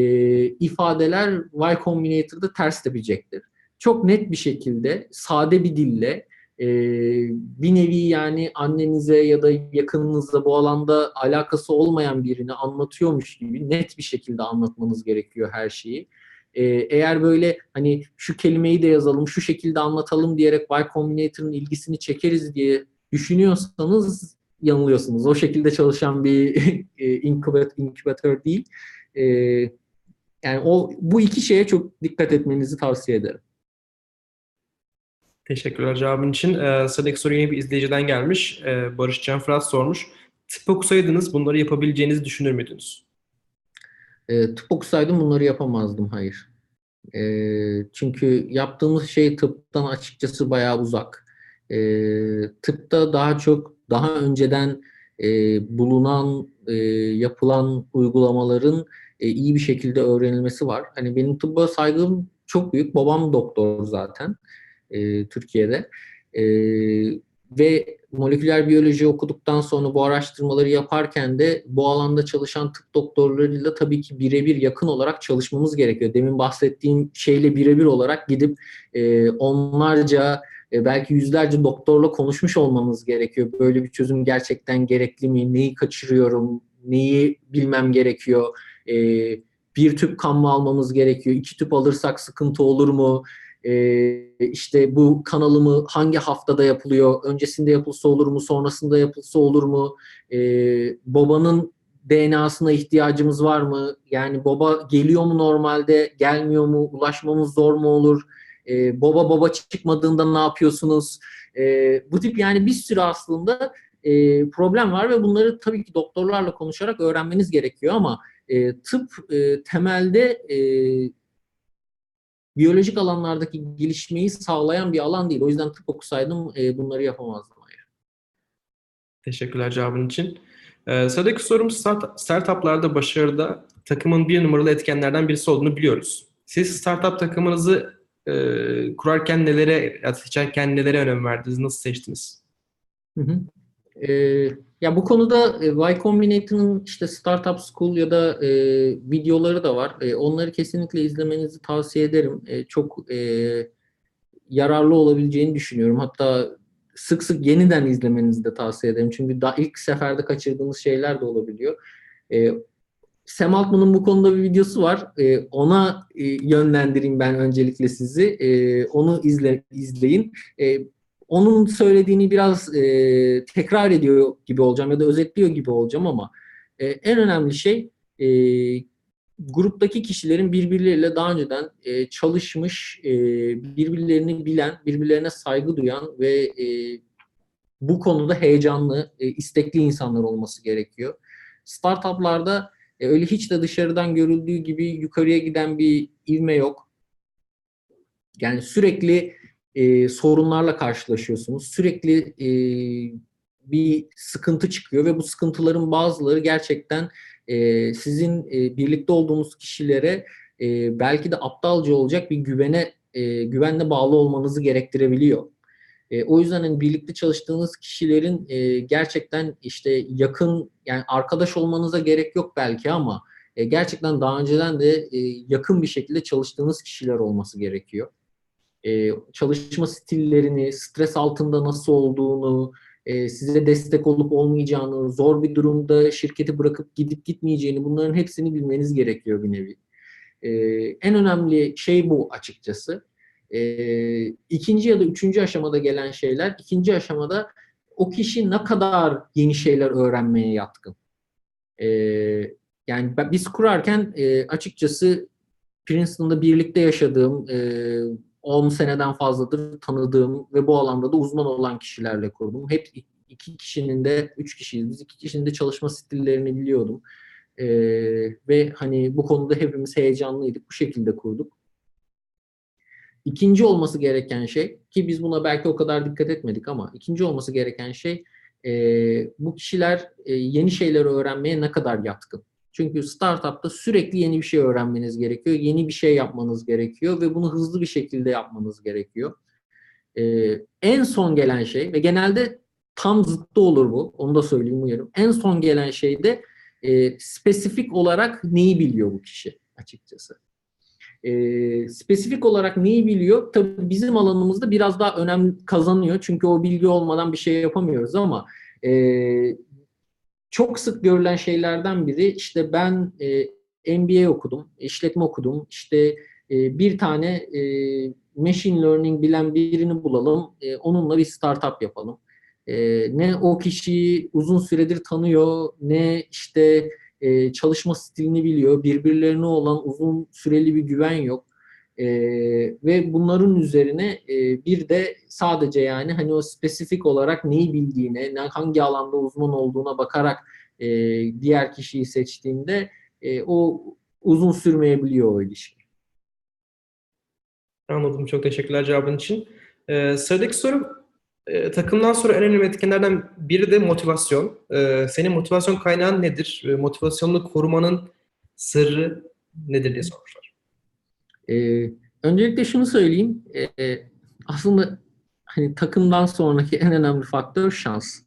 [SPEAKER 2] ifadeler Y Combinator'da ters tepecektir. Çok net bir şekilde, sade bir dille e, bir nevi yani annenize ya da yakınınızla bu alanda alakası olmayan birini anlatıyormuş gibi net bir şekilde anlatmanız gerekiyor her şeyi. Ee, eğer böyle hani şu kelimeyi de yazalım, şu şekilde anlatalım diyerek Y Combinator'ın ilgisini çekeriz diye düşünüyorsanız yanılıyorsunuz. O şekilde çalışan bir e, incubator değil. Ee, yani o bu iki şeye çok dikkat etmenizi tavsiye ederim.
[SPEAKER 1] Teşekkürler cevabın için. Ee, sıradaki soru yine bir izleyiciden gelmiş. Ee, Barış Can Fırat sormuş. Tıp okusaydınız bunları yapabileceğinizi düşünür müydünüz?
[SPEAKER 2] E, tıp okusaydım bunları yapamazdım, hayır. E, çünkü yaptığımız şey tıptan açıkçası bayağı uzak. E, tıpta daha çok daha önceden e, bulunan, e, yapılan uygulamaların e, iyi bir şekilde öğrenilmesi var. Hani benim tıbba saygım çok büyük. Babam doktor zaten e, Türkiye'de. E, ve moleküler biyoloji okuduktan sonra bu araştırmaları yaparken de bu alanda çalışan tıp doktorlarıyla tabii ki birebir yakın olarak çalışmamız gerekiyor. Demin bahsettiğim şeyle birebir olarak gidip e, onlarca e, belki yüzlerce doktorla konuşmuş olmamız gerekiyor. Böyle bir çözüm gerçekten gerekli mi? Neyi kaçırıyorum? Neyi bilmem gerekiyor? E, bir tüp kan mı almamız gerekiyor? İki tüp alırsak sıkıntı olur mu? E, işte bu kanalımı hangi haftada yapılıyor, öncesinde yapılsa olur mu, sonrasında yapılsa olur mu, e, babanın DNA'sına ihtiyacımız var mı, yani baba geliyor mu normalde, gelmiyor mu, ulaşmamız zor mu olur, e, baba baba çıkmadığında ne yapıyorsunuz, e, bu tip yani bir sürü aslında e, problem var ve bunları tabii ki doktorlarla konuşarak öğrenmeniz gerekiyor ama e, tıp e, temelde e, biyolojik alanlardaki gelişmeyi sağlayan bir alan değil. O yüzden tıp okusaydım e, bunları yapamazdım. Hayır.
[SPEAKER 1] Teşekkürler cevabın için. Ee, sıradaki sorum start, startuplarda başarıda takımın bir numaralı etkenlerden birisi olduğunu biliyoruz. Siz startup takımınızı e, kurarken nelere, seçerken nelere önem verdiniz, nasıl seçtiniz?
[SPEAKER 2] Hı hı. Ee, ya bu konuda e, Y Combinator'ın işte Startup School ya da e, videoları da var. E, onları kesinlikle izlemenizi tavsiye ederim. E, çok e, yararlı olabileceğini düşünüyorum. Hatta sık sık yeniden izlemenizi de tavsiye ederim. Çünkü daha ilk seferde kaçırdığınız şeyler de olabiliyor. E, Sam Altman'ın bu konuda bir videosu var. E, ona e, yönlendireyim ben öncelikle sizi. E, onu izle, izleyin. E, onun söylediğini biraz e, tekrar ediyor gibi olacağım ya da özetliyor gibi olacağım ama e, en önemli şey e, gruptaki kişilerin birbirleriyle daha önceden e, çalışmış, e, birbirlerini bilen, birbirlerine saygı duyan ve e, bu konuda heyecanlı, e, istekli insanlar olması gerekiyor. Startuplarda e, öyle hiç de dışarıdan görüldüğü gibi yukarıya giden bir ivme yok. Yani sürekli e, sorunlarla karşılaşıyorsunuz. Sürekli e, bir sıkıntı çıkıyor ve bu sıkıntıların bazıları gerçekten e, sizin e, birlikte olduğunuz kişilere e, belki de aptalca olacak bir güvene e, güvenle bağlı olmanızı gerektirebiliyor. E, o yüzden hani birlikte çalıştığınız kişilerin e, gerçekten işte yakın yani arkadaş olmanıza gerek yok belki ama e, gerçekten daha önceden de e, yakın bir şekilde çalıştığınız kişiler olması gerekiyor. E, çalışma stillerini, stres altında nasıl olduğunu, e, size destek olup olmayacağını, zor bir durumda şirketi bırakıp gidip gitmeyeceğini bunların hepsini bilmeniz gerekiyor bir nevi. E, en önemli şey bu açıkçası. E, ikinci ya da üçüncü aşamada gelen şeyler, ikinci aşamada o kişi ne kadar yeni şeyler öğrenmeye yatkın. E, yani biz kurarken e, açıkçası Princeton'da birlikte yaşadığım, e, 10 seneden fazladır tanıdığım ve bu alanda da uzman olan kişilerle kurdum. Hep iki kişinin de, üç kişiyiz biz, iki kişinin de çalışma stillerini biliyordum. Ee, ve hani bu konuda hepimiz heyecanlıydık. Bu şekilde kurduk. İkinci olması gereken şey ki biz buna belki o kadar dikkat etmedik ama ikinci olması gereken şey e, bu kişiler e, yeni şeyleri öğrenmeye ne kadar yatkın. Çünkü startupta sürekli yeni bir şey öğrenmeniz gerekiyor. Yeni bir şey yapmanız gerekiyor ve bunu hızlı bir şekilde yapmanız gerekiyor. Ee, en son gelen şey ve genelde tam zıttı olur bu. Onu da söyleyeyim uyarım. En son gelen şey de e, spesifik olarak neyi biliyor bu kişi açıkçası. E, spesifik olarak neyi biliyor? Tabii bizim alanımızda biraz daha önem kazanıyor. Çünkü o bilgi olmadan bir şey yapamıyoruz ama e, çok sık görülen şeylerden biri işte ben e, MBA okudum, işletme okudum. İşte e, bir tane e, machine learning bilen birini bulalım, e, onunla bir startup yapalım. E, ne o kişiyi uzun süredir tanıyor, ne işte e, çalışma stilini biliyor, birbirlerine olan uzun süreli bir güven yok. E, ve bunların üzerine e, bir de sadece yani hani o spesifik olarak neyi bildiğine, hangi alanda uzman olduğuna bakarak e, diğer kişiyi seçtiğinde e, o uzun sürmeyebiliyor o ilişki.
[SPEAKER 1] Anladım. Çok teşekkürler cevabın için. Ee, sıradaki sorum e, takımdan sonra en önemli etkenlerden biri de motivasyon. E, senin motivasyon kaynağın nedir? E, motivasyonunu korumanın sırrı nedir diye sormuşlar.
[SPEAKER 2] E, öncelikle şunu söyleyeyim. E, aslında hani takımdan sonraki en önemli faktör şans.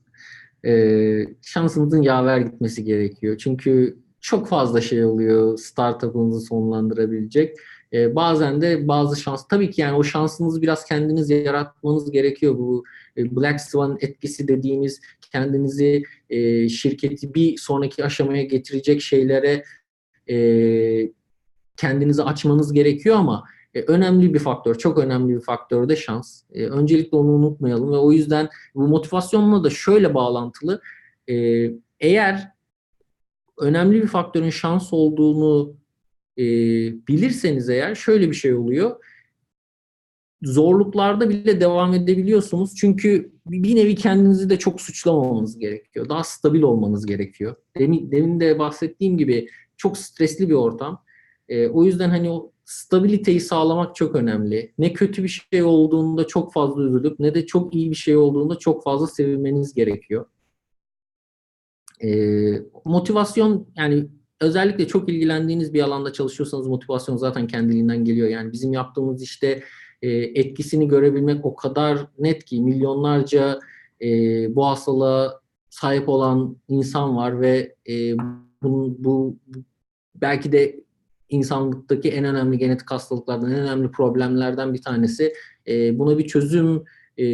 [SPEAKER 2] E, şansınızın yaver gitmesi gerekiyor. Çünkü çok fazla şey oluyor startup'ınızı sonlandırabilecek. E, bazen de bazı şans, tabii ki yani o şansınızı biraz kendiniz yaratmanız gerekiyor. Bu e, Black Swan etkisi dediğimiz kendinizi e, şirketi bir sonraki aşamaya getirecek şeylere e, kendinizi açmanız gerekiyor ama e, önemli bir faktör, çok önemli bir faktör de şans. E, öncelikle onu unutmayalım ve o yüzden bu motivasyonla da şöyle bağlantılı. E, eğer önemli bir faktörün şans olduğunu e, bilirseniz eğer şöyle bir şey oluyor. Zorluklarda bile devam edebiliyorsunuz. Çünkü bir nevi kendinizi de çok suçlamamanız gerekiyor. Daha stabil olmanız gerekiyor. Demin, demin de bahsettiğim gibi çok stresli bir ortam. E, o yüzden hani o stabiliteyi sağlamak çok önemli. Ne kötü bir şey olduğunda çok fazla üzülüp ne de çok iyi bir şey olduğunda çok fazla sevinmeniz gerekiyor. Ee, motivasyon yani özellikle çok ilgilendiğiniz bir alanda çalışıyorsanız motivasyon zaten kendiliğinden geliyor. Yani bizim yaptığımız işte e, etkisini görebilmek o kadar net ki milyonlarca e, bu hastalığa sahip olan insan var ve e, bu, bu belki de insanlıktaki en önemli genetik hastalıklardan, en önemli problemlerden bir tanesi. E, buna bir çözüm e,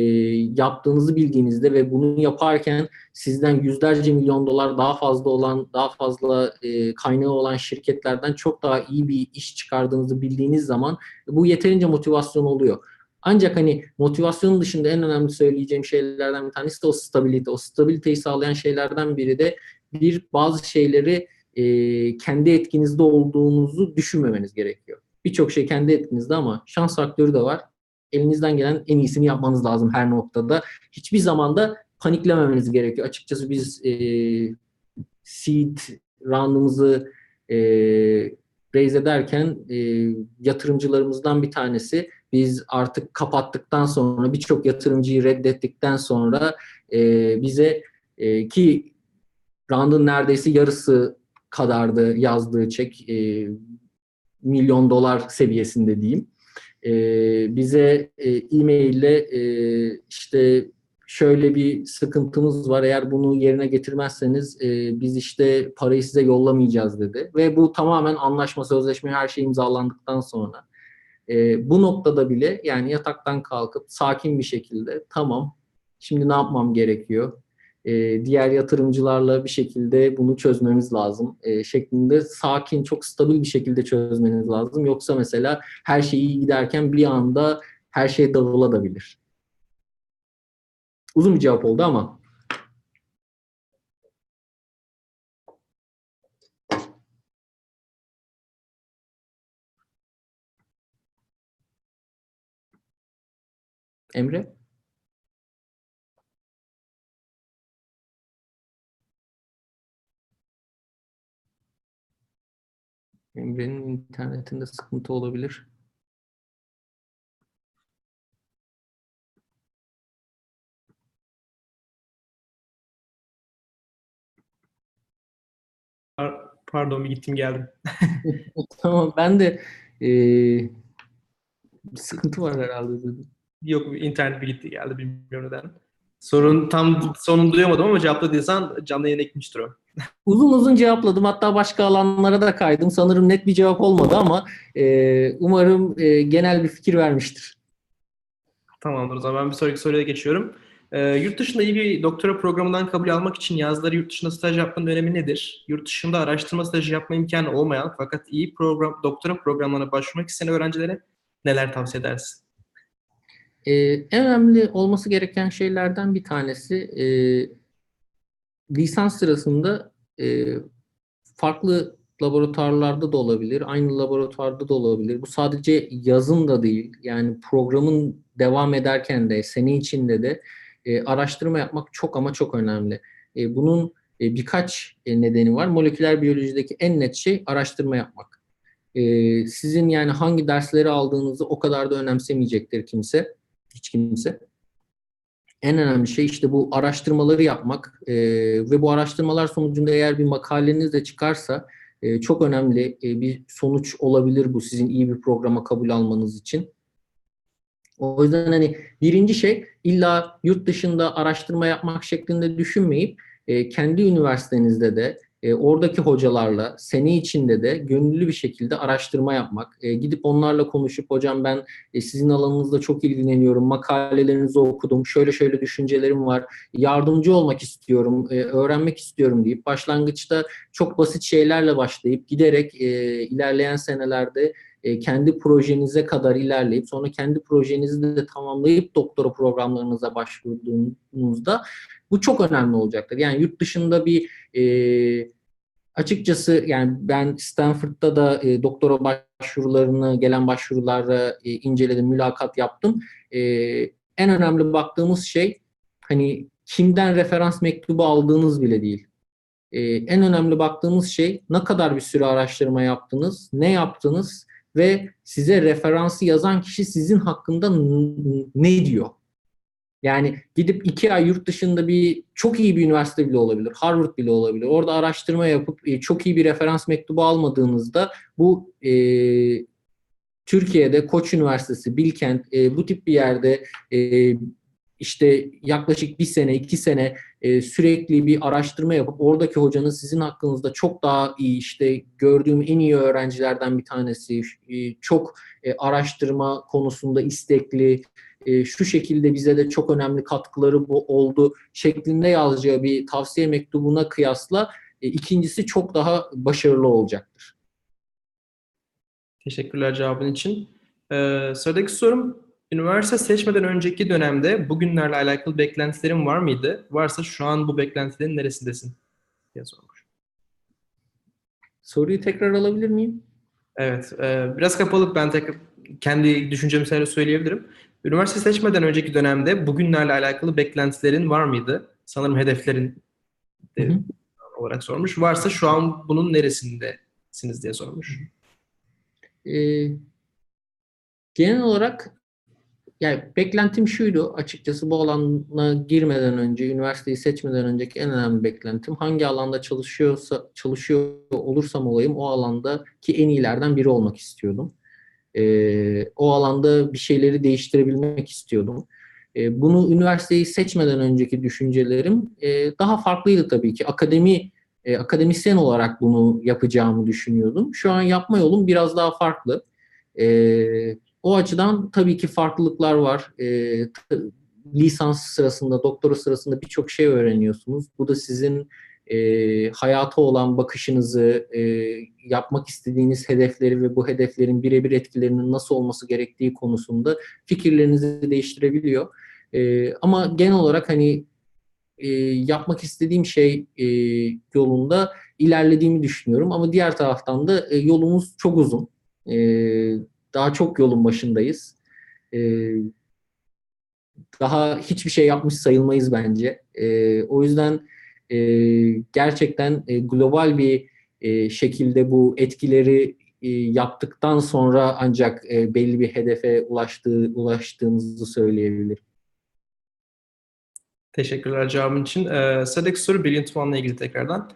[SPEAKER 2] yaptığınızı bildiğinizde ve bunu yaparken sizden yüzlerce milyon dolar daha fazla olan, daha fazla e, kaynağı olan şirketlerden çok daha iyi bir iş çıkardığınızı bildiğiniz zaman bu yeterince motivasyon oluyor. Ancak hani motivasyonun dışında en önemli söyleyeceğim şeylerden bir tanesi de o stabilite. O stabiliteyi sağlayan şeylerden biri de bir bazı şeyleri e, kendi etkinizde olduğunuzu düşünmemeniz gerekiyor. Birçok şey kendi etkinizde ama şans faktörü de var. Elinizden gelen en iyisini yapmanız lazım her noktada. Hiçbir zaman da paniklememeniz gerekiyor. Açıkçası biz e, seed round'ımızı e, raise ederken e, yatırımcılarımızdan bir tanesi biz artık kapattıktan sonra birçok yatırımcıyı reddettikten sonra e, bize e, ki round'ın neredeyse yarısı kadardı yazdığı çek e, milyon dolar seviyesinde diyeyim. E, bize e, e-mail ile e, işte şöyle bir sıkıntımız var eğer bunu yerine getirmezseniz e, biz işte parayı size yollamayacağız dedi. Ve bu tamamen anlaşma, sözleşme her şey imzalandıktan sonra. E, bu noktada bile yani yataktan kalkıp sakin bir şekilde tamam şimdi ne yapmam gerekiyor? E, diğer yatırımcılarla bir şekilde bunu çözmemiz lazım e, şeklinde sakin, çok stabil bir şekilde çözmeniz lazım. Yoksa mesela her şey iyi giderken bir anda her şey dağılabilir. Uzun bir cevap oldu ama. Emre? Emre'nin internetinde sıkıntı olabilir.
[SPEAKER 1] Pardon bir gittim geldim.
[SPEAKER 2] tamam ben de e, bir sıkıntı var herhalde dedim.
[SPEAKER 1] Yok internet bir gitti geldi bilmiyorum neden. Sorun tam sonunu duyamadım ama cevapladıysan canlı yayına gitmiştir o.
[SPEAKER 2] Uzun uzun cevapladım. Hatta başka alanlara da kaydım. Sanırım net bir cevap olmadı ama e, umarım e, genel bir fikir vermiştir.
[SPEAKER 1] Tamamdır o zaman ben bir sonraki soruya geçiyorum. E, yurt dışında iyi bir doktora programından kabul almak için yazları yurt dışında staj yapmanın önemi nedir? Yurt dışında araştırma stajı yapma imkanı olmayan fakat iyi program doktora programlarına başvurmak isteyen öğrencilere neler tavsiye edersin?
[SPEAKER 2] Ee, en önemli olması gereken şeylerden bir tanesi e, lisans sırasında e, farklı laboratuvarlarda da olabilir, aynı laboratuvarda da olabilir. Bu sadece yazın da değil, yani programın devam ederken de, sene içinde de e, araştırma yapmak çok ama çok önemli. E, bunun e, birkaç e, nedeni var. Moleküler biyolojideki en net şey araştırma yapmak. E, sizin yani hangi dersleri aldığınızı o kadar da önemsemeyecektir kimse, hiç kimse. En önemli şey işte bu araştırmaları yapmak e, ve bu araştırmalar sonucunda eğer bir makaleniz de çıkarsa e, çok önemli e, bir sonuç olabilir bu sizin iyi bir programa kabul almanız için. O yüzden hani birinci şey illa yurt dışında araştırma yapmak şeklinde düşünmeyip e, kendi üniversitenizde de e, oradaki hocalarla sene içinde de gönüllü bir şekilde araştırma yapmak, e, gidip onlarla konuşup hocam ben e, sizin alanınızda çok ilgileniyorum, makalelerinizi okudum, şöyle şöyle düşüncelerim var, yardımcı olmak istiyorum, e, öğrenmek istiyorum deyip başlangıçta çok basit şeylerle başlayıp giderek e, ilerleyen senelerde e, kendi projenize kadar ilerleyip sonra kendi projenizi de tamamlayıp doktora programlarınıza başvurduğunuzda bu çok önemli olacaktır. Yani yurt dışında bir e, açıkçası yani ben Stanford'da da e, doktora başvurularını gelen başvurulara e, inceledim, mülakat yaptım. E, en önemli baktığımız şey hani kimden referans mektubu aldığınız bile değil. E, en önemli baktığımız şey ne kadar bir süre araştırma yaptınız, ne yaptınız ve size referansı yazan kişi sizin hakkında ne diyor? Yani gidip iki ay yurt dışında bir çok iyi bir üniversite bile olabilir. Harvard bile olabilir. Orada araştırma yapıp e, çok iyi bir referans mektubu almadığınızda bu e, Türkiye'de Koç Üniversitesi, Bilkent e, bu tip bir yerde e, işte yaklaşık bir sene, iki sene e, sürekli bir araştırma yapıp oradaki hocanın sizin hakkınızda çok daha iyi işte gördüğüm en iyi öğrencilerden bir tanesi, e, çok e, araştırma konusunda istekli, e, şu şekilde bize de çok önemli katkıları bu oldu şeklinde yazacağı bir tavsiye mektubuna kıyasla e, ikincisi çok daha başarılı olacaktır.
[SPEAKER 1] Teşekkürler cevabın için. Ee, sıradaki sorum, üniversite seçmeden önceki dönemde bugünlerle alakalı beklentilerin var mıydı? Varsa şu an bu beklentilerin neresindesin? diye sormuş.
[SPEAKER 2] Soruyu tekrar alabilir miyim?
[SPEAKER 1] Evet, e, biraz kapalı ben tekrar kendi düşüncemi söyleyebilirim. Üniversite seçmeden önceki dönemde bugünlerle alakalı beklentilerin var mıydı? Sanırım hedeflerin de hı hı. olarak sormuş. Varsa şu an bunun neresindesiniz diye sormuş.
[SPEAKER 2] Ee, genel olarak yani beklentim şuydu açıkçası bu alana girmeden önce, üniversiteyi seçmeden önceki en önemli beklentim hangi alanda çalışıyorsa çalışıyor olursam olayım o alandaki en iyilerden biri olmak istiyordum. E, o alanda bir şeyleri değiştirebilmek istiyordum. E, bunu üniversiteyi seçmeden önceki düşüncelerim e, daha farklıydı tabii ki. Akademi e, akademisyen olarak bunu yapacağımı düşünüyordum. Şu an yapma yolum biraz daha farklı. E, o açıdan tabii ki farklılıklar var. E, lisans sırasında, doktora sırasında birçok şey öğreniyorsunuz. Bu da sizin e, hayata olan bakışınızı, e, yapmak istediğiniz hedefleri ve bu hedeflerin birebir etkilerinin nasıl olması gerektiği konusunda fikirlerinizi değiştirebiliyor. E, ama genel olarak hani e, yapmak istediğim şey e, yolunda ilerlediğimi düşünüyorum. Ama diğer taraftan da e, yolumuz çok uzun. E, daha çok yolun başındayız. E, daha hiçbir şey yapmış sayılmayız bence. E, o yüzden e, gerçekten e, global bir e, şekilde bu etkileri e, yaptıktan sonra ancak e, belli bir hedefe ulaştığı ulaştığımızı söyleyebilirim.
[SPEAKER 1] Teşekkürler cevabın için. Ee, sıradaki soru Brilliant One'la ilgili tekrardan.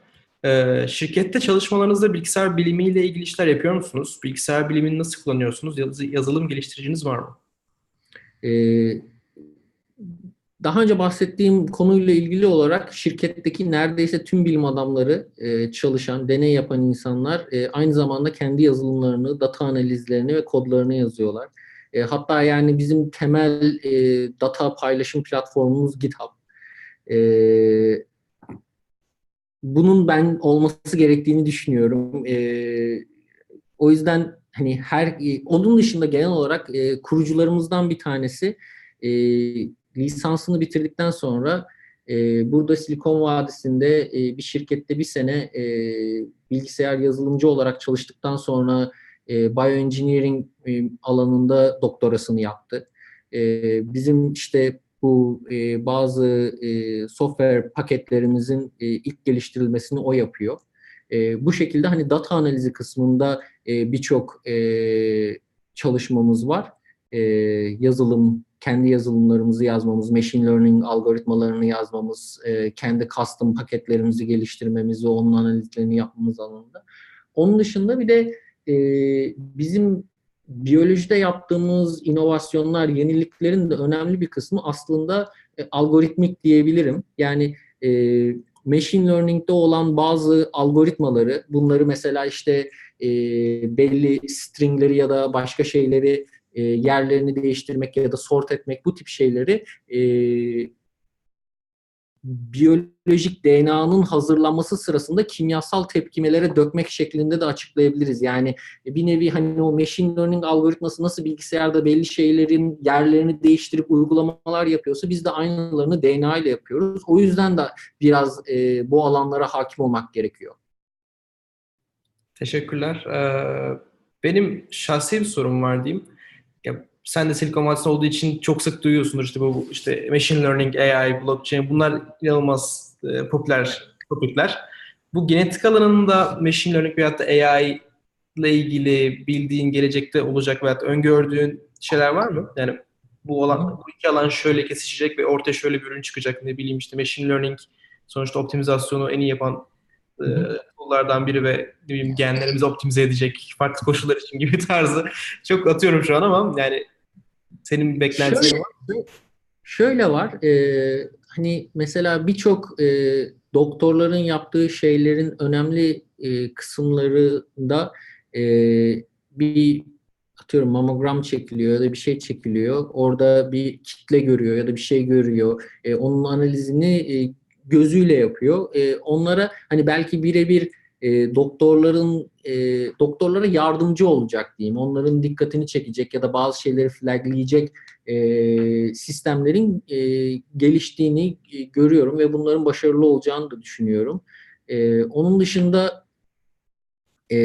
[SPEAKER 1] Ee, şirkette çalışmalarınızda bilgisayar bilimiyle ilgili işler yapıyor musunuz? Bilgisayar bilimini nasıl kullanıyorsunuz? yazılım geliştiriciniz var mı?
[SPEAKER 2] Ee, daha önce bahsettiğim konuyla ilgili olarak şirketteki neredeyse tüm bilim adamları e, çalışan, deney yapan insanlar e, aynı zamanda kendi yazılımlarını, data analizlerini ve kodlarını yazıyorlar. E, hatta yani bizim temel data paylaşım platformumuz GitHub. Bunun ben olması gerektiğini düşünüyorum. O yüzden hani her onun dışında genel olarak kurucularımızdan bir tanesi lisansını bitirdikten sonra e, burada Silikon Vadisi'nde e, bir şirkette bir sene e, bilgisayar yazılımcı olarak çalıştıktan sonra e, bioengineering e, alanında doktorasını yaptı. E, bizim işte bu e, bazı e, software paketlerimizin e, ilk geliştirilmesini o yapıyor. E, bu şekilde hani data analizi kısmında e, birçok e, çalışmamız var. E, yazılım kendi yazılımlarımızı yazmamız, machine learning algoritmalarını yazmamız, e, kendi custom paketlerimizi geliştirmemiz ve onun analizlerini yapmamız alanında. Onun dışında bir de e, bizim biyolojide yaptığımız inovasyonlar, yeniliklerin de önemli bir kısmı aslında e, algoritmik diyebilirim. Yani e, machine learning'de olan bazı algoritmaları, bunları mesela işte e, belli stringleri ya da başka şeyleri e, yerlerini değiştirmek ya da sort etmek bu tip şeyleri e, biyolojik DNA'nın hazırlanması sırasında kimyasal tepkimelere dökmek şeklinde de açıklayabiliriz. Yani bir nevi hani o machine learning algoritması nasıl bilgisayarda belli şeylerin yerlerini değiştirip uygulamalar yapıyorsa biz de aynılarını DNA ile yapıyoruz. O yüzden de biraz e, bu alanlara hakim olmak gerekiyor.
[SPEAKER 1] Teşekkürler. Ee, benim şahsi bir sorum var diyeyim ya sen de Silikon Vadisi'nde olduğu için çok sık duyuyorsundur işte bu işte machine learning, AI, blockchain bunlar inanılmaz e, popüler topikler. Bu genetik alanında machine learning veyahut da AI ile ilgili bildiğin gelecekte olacak veyahut öngördüğün şeyler var mı? Yani bu olan bu iki alan şöyle kesişecek ve ortaya şöyle bir ürün çıkacak. Ne bileyim işte machine learning sonuçta optimizasyonu en iyi yapan tool'lardan biri ve ne bileyim genlerimizi optimize edecek farklı koşullar için gibi tarzı çok atıyorum şu an ama yani senin beklentilerin
[SPEAKER 2] Şöyle-
[SPEAKER 1] var.
[SPEAKER 2] Şöyle var, e, hani mesela birçok e, doktorların yaptığı şeylerin önemli e, kısımlarında e, bir atıyorum mamogram çekiliyor ya da bir şey çekiliyor. Orada bir kitle görüyor ya da bir şey görüyor. E, onun analizini e, gözüyle yapıyor. E, onlara hani belki birebir e, doktorların e, doktorlara yardımcı olacak diyeyim. Onların dikkatini çekecek ya da bazı şeyleri flagleyecek e, sistemlerin e, geliştiğini e, görüyorum ve bunların başarılı olacağını da düşünüyorum. E, onun dışında e,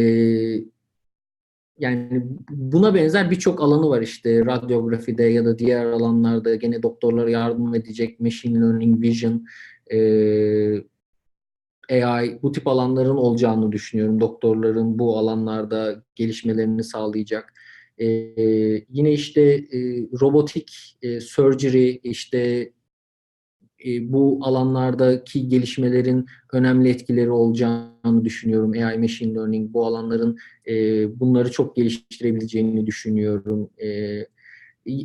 [SPEAKER 2] yani buna benzer birçok alanı var işte radyografide ya da diğer alanlarda gene doktorlara yardım edecek machine learning, vision, e, AI bu tip alanların olacağını düşünüyorum. Doktorların bu alanlarda gelişmelerini sağlayacak. Ee, yine işte e, robotik e, surgery işte e, bu alanlardaki gelişmelerin önemli etkileri olacağını düşünüyorum. AI, machine learning bu alanların e, bunları çok geliştirebileceğini düşünüyorum. E,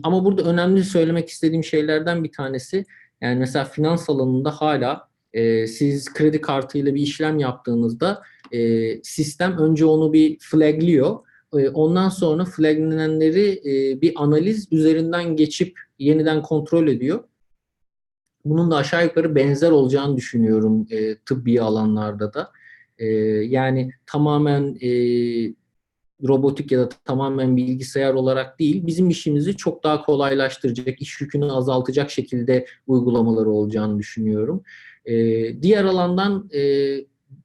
[SPEAKER 2] ama burada önemli söylemek istediğim şeylerden bir tanesi yani mesela finans alanında hala e, siz kredi kartıyla bir işlem yaptığınızda e, sistem önce onu bir flagliyor. E, ondan sonra flaglenenleri e, bir analiz üzerinden geçip yeniden kontrol ediyor. Bunun da aşağı yukarı benzer olacağını düşünüyorum e, tıbbi alanlarda da. E, yani tamamen e, robotik ya da tamamen bilgisayar olarak değil, bizim işimizi çok daha kolaylaştıracak, iş yükünü azaltacak şekilde uygulamaları olacağını düşünüyorum. E, diğer alandan e,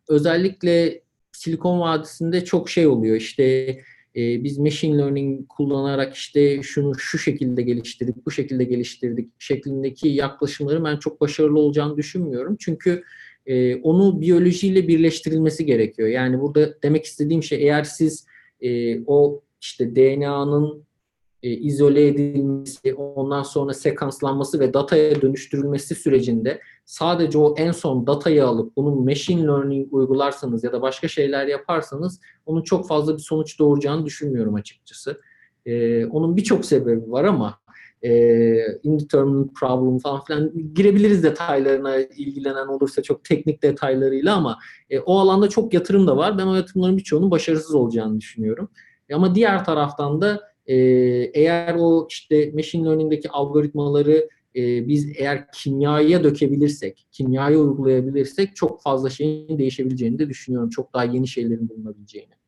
[SPEAKER 2] özellikle Silikon Vadisi'nde çok şey oluyor. İşte e, biz machine learning kullanarak işte şunu şu şekilde geliştirdik, bu şekilde geliştirdik şeklindeki yaklaşımları ben çok başarılı olacağını düşünmüyorum. Çünkü e, onu biyolojiyle birleştirilmesi gerekiyor. Yani burada demek istediğim şey eğer siz e, o işte DNA'nın e, izole edilmesi, ondan sonra sekanslanması ve dataya dönüştürülmesi sürecinde sadece o en son datayı alıp bunun machine learning uygularsanız ya da başka şeyler yaparsanız onun çok fazla bir sonuç doğuracağını düşünmüyorum açıkçası. E, onun birçok sebebi var ama e, indeterminate problem falan filan girebiliriz detaylarına ilgilenen olursa çok teknik detaylarıyla ama e, o alanda çok yatırım da var. Ben o yatırımların birçoğunun başarısız olacağını düşünüyorum. E, ama diğer taraftan da e, eğer o işte machine learning'deki algoritmaları e, biz eğer kimyaya dökebilirsek, kimyaya uygulayabilirsek çok fazla şeyin değişebileceğini de düşünüyorum. Çok daha yeni şeylerin bulunabileceğini.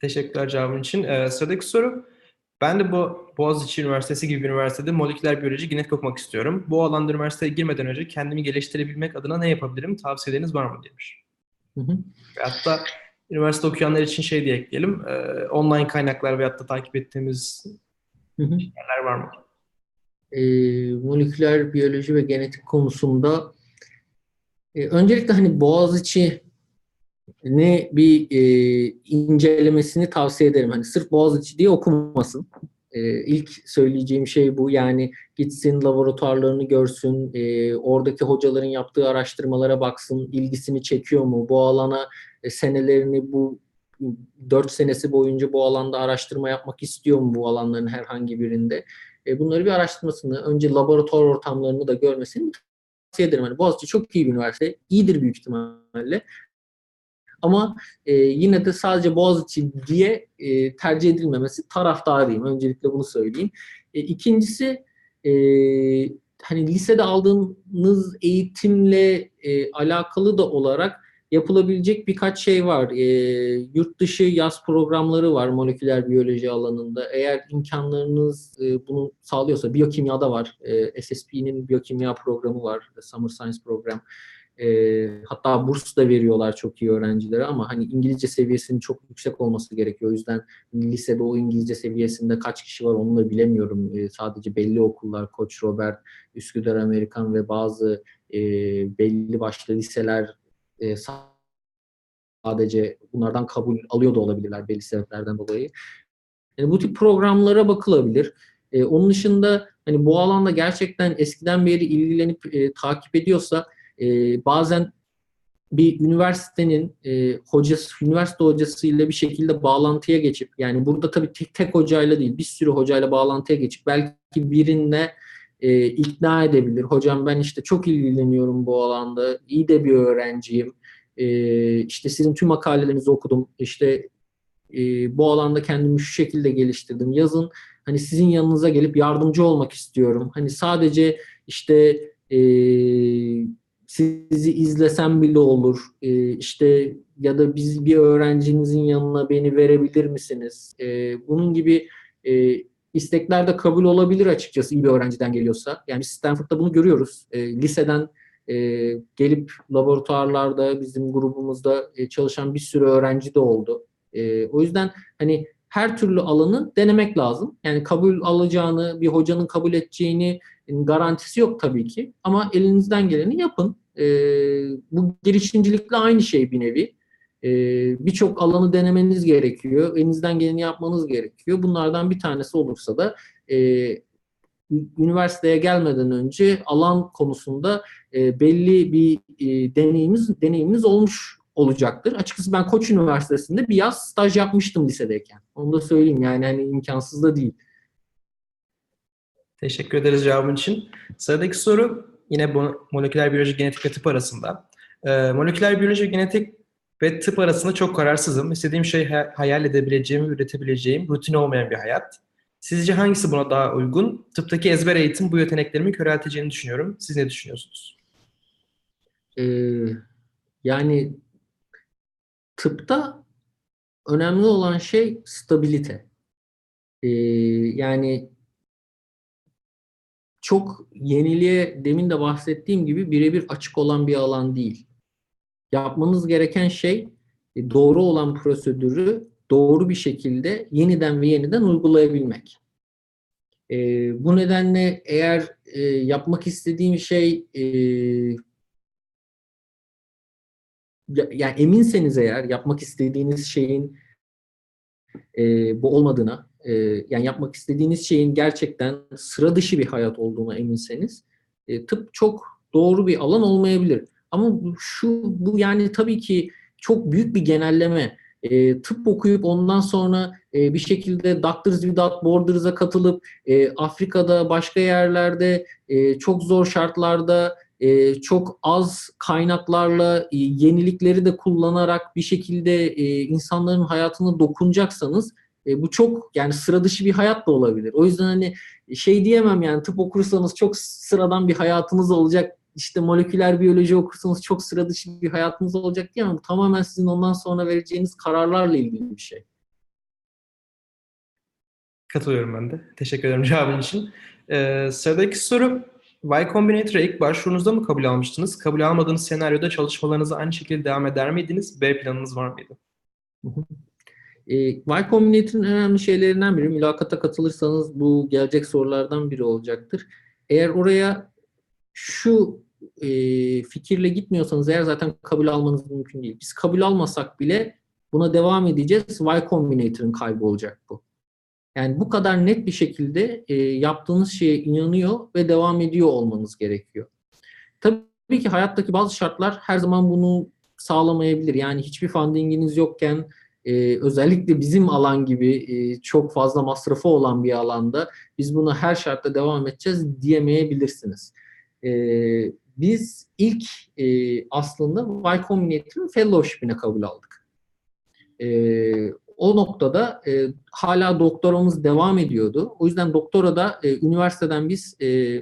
[SPEAKER 1] Teşekkürler cevabın için. Ee, sıradaki soru. Ben de bu Boğaziçi Üniversitesi gibi bir üniversitede moleküler biyoloji genetik okumak istiyorum. Bu alanda üniversiteye girmeden önce kendimi geliştirebilmek adına ne yapabilirim? Tavsiyeleriniz var mı demiş.
[SPEAKER 2] Hı hı.
[SPEAKER 1] Hatta üniversite okuyanlar için şey diye ekleyelim. E, online kaynaklar veyahut da takip ettiğimiz
[SPEAKER 2] Hı hı.
[SPEAKER 1] yerler var mı?
[SPEAKER 2] e, moleküler biyoloji ve genetik konusunda e, öncelikle hani Boğaziçi ne bir e, incelemesini tavsiye ederim. Hani sırf Boğaziçi diye okumasın. E, ilk söyleyeceğim şey bu. Yani gitsin laboratuvarlarını görsün, e, oradaki hocaların yaptığı araştırmalara baksın, ilgisini çekiyor mu? Bu alana e, senelerini bu dört senesi boyunca bu alanda araştırma yapmak istiyor mu bu alanların herhangi birinde? E, bunları bir araştırmasını, önce laboratuvar ortamlarını da görmesini tavsiye ederim. Hani Boğaziçi çok iyi bir üniversite, iyidir büyük ihtimalle. Ama e, yine de sadece Boğaziçi diye e, tercih edilmemesi taraftarıyım. Öncelikle bunu söyleyeyim. E, ikincisi e, hani lisede aldığınız eğitimle e, alakalı da olarak yapılabilecek birkaç şey var. E, yurt dışı yaz programları var moleküler biyoloji alanında. Eğer imkanlarınız e, bunu sağlıyorsa, biyokimyada var. E, SSP'nin biyokimya programı var, Summer Science Program. E, hatta burs da veriyorlar çok iyi öğrencilere ama hani İngilizce seviyesinin çok yüksek olması gerekiyor. O yüzden lisede o İngilizce seviyesinde kaç kişi var onu da bilemiyorum. E, sadece belli okullar, Koç Robert, Üsküdar Amerikan ve bazı e, belli başlı liseler e, sadece bunlardan kabul alıyor da olabilirler belli sebeplerden dolayı. Yani bu tip programlara bakılabilir. E, onun dışında hani bu alanda gerçekten eskiden beri ilgilenip e, takip ediyorsa e, bazen bir üniversitenin e, hocası, üniversite hocasıyla bir şekilde bağlantıya geçip yani burada tabii tek tek hocayla değil bir sürü hocayla bağlantıya geçip belki birine e, ikna edebilir. Hocam ben işte çok ilgileniyorum bu alanda, iyi de bir öğrenciyim. E, işte sizin tüm makalelerinizi okudum. İşte e, bu alanda kendimi şu şekilde geliştirdim. Yazın hani sizin yanınıza gelip yardımcı olmak istiyorum. Hani sadece işte e, sizi izlesem bile olur. E, işte ya da biz bir öğrencinizin yanına beni verebilir misiniz? E, bunun gibi e, istekler de kabul olabilir açıkçası iyi bir öğrenciden geliyorsa. Yani Stanford'da bunu görüyoruz. E, liseden e, gelip laboratuvarlarda bizim grubumuzda e, çalışan bir sürü öğrenci de oldu. E, o yüzden hani her türlü alanı denemek lazım. Yani kabul alacağını, bir hocanın kabul edeceğini garantisi yok tabii ki. Ama elinizden geleni yapın. E, bu girişimcilikle aynı şey bir nevi. E, Birçok alanı denemeniz gerekiyor. Elinizden geleni yapmanız gerekiyor. Bunlardan bir tanesi olursa da e, üniversiteye gelmeden önce alan konusunda e, belli bir e, deneyimiz deneyiminiz olmuş olacaktır. Açıkçası ben Koç Üniversitesi'nde bir yaz staj yapmıştım lisedeyken. Onu da söyleyeyim yani hani imkansız da değil.
[SPEAKER 1] Teşekkür ederiz cevabın için. Sıradaki soru yine moleküler biyoloji, genetik ve tıp arasında. Ee, moleküler biyoloji, genetik ve tıp arasında çok kararsızım. İstediğim şey hayal edebileceğim, üretebileceğim, rutin olmayan bir hayat. Sizce hangisi buna daha uygun? Tıptaki ezber eğitim bu yeteneklerimi körelteceğini düşünüyorum. Siz ne düşünüyorsunuz?
[SPEAKER 2] Ee, yani tıpta önemli olan şey stabilite. Ee, yani çok yeniliğe demin de bahsettiğim gibi birebir açık olan bir alan değil. Yapmanız gereken şey e, doğru olan prosedürü doğru bir şekilde yeniden ve yeniden uygulayabilmek. E, bu nedenle eğer e, yapmak istediğim şey e, yani eminseniz eğer yapmak istediğiniz şeyin e, bu olmadığına, e, yani yapmak istediğiniz şeyin gerçekten sıra dışı bir hayat olduğuna eminseniz, e, tıp çok doğru bir alan olmayabilir. Ama şu bu yani tabii ki çok büyük bir genelleme. E, tıp okuyup ondan sonra e, bir şekilde Doctors Without Borders'a katılıp e, Afrika'da başka yerlerde e, çok zor şartlarda e, çok az kaynaklarla e, yenilikleri de kullanarak bir şekilde e, insanların hayatına dokunacaksanız e, bu çok yani sıra dışı bir hayat da olabilir. O yüzden hani şey diyemem yani tıp okursanız çok sıradan bir hayatınız olacak. İşte moleküler biyoloji okursanız çok sıra dışı bir hayatınız olacak diyemem. Bu tamamen sizin ondan sonra vereceğiniz kararlarla ilgili bir şey.
[SPEAKER 1] Katılıyorum ben de. Teşekkür ederim cevabın için. Ee, sıradaki soru Y Combinator'a ilk başvurunuzda mı kabul almıştınız? Kabul almadığınız senaryoda çalışmalarınıza aynı şekilde devam eder miydiniz? B planınız var mıydı?
[SPEAKER 2] E, y Combinator'ın önemli şeylerinden biri, mülakata katılırsanız bu gelecek sorulardan biri olacaktır. Eğer oraya şu e, fikirle gitmiyorsanız eğer zaten kabul almanız mümkün değil. Biz kabul almasak bile buna devam edeceğiz. Y Combinator'ın kaybı olacak bu. Yani bu kadar net bir şekilde e, yaptığınız şeye inanıyor ve devam ediyor olmanız gerekiyor. Tabii ki hayattaki bazı şartlar her zaman bunu sağlamayabilir. Yani hiçbir fundinginiz yokken e, özellikle bizim alan gibi e, çok fazla masrafı olan bir alanda biz bunu her şartta devam edeceğiz diyemeyebilirsiniz. E, biz ilk e, aslında Y Combinator'ın fellowship'ine kabul aldık. E, o noktada e, hala doktoramız devam ediyordu. O yüzden doktora da e, üniversiteden biz e,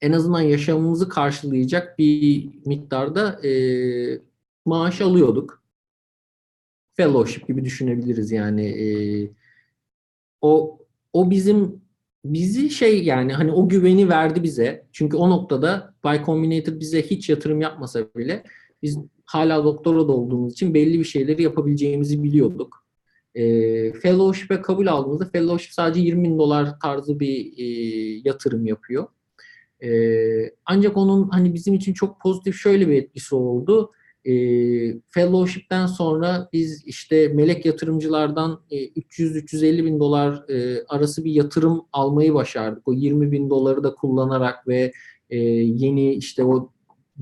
[SPEAKER 2] en azından yaşamımızı karşılayacak bir miktarda e, maaş alıyorduk. Fellowship gibi düşünebiliriz yani. E, o o bizim bizi şey yani hani o güveni verdi bize. Çünkü o noktada Y Combinator bize hiç yatırım yapmasa bile biz hala doktora da olduğumuz için belli bir şeyleri yapabileceğimizi biliyorduk. E, fellowship'e kabul aldığımızda fellowship sadece 20 bin dolar tarzı bir e, yatırım yapıyor. E, ancak onun hani bizim için çok pozitif şöyle bir etkisi oldu. E, fellowship'ten sonra biz işte melek yatırımcılardan e, 300-350 bin dolar e, arası bir yatırım almayı başardık. O 20 bin doları da kullanarak ve e, yeni işte o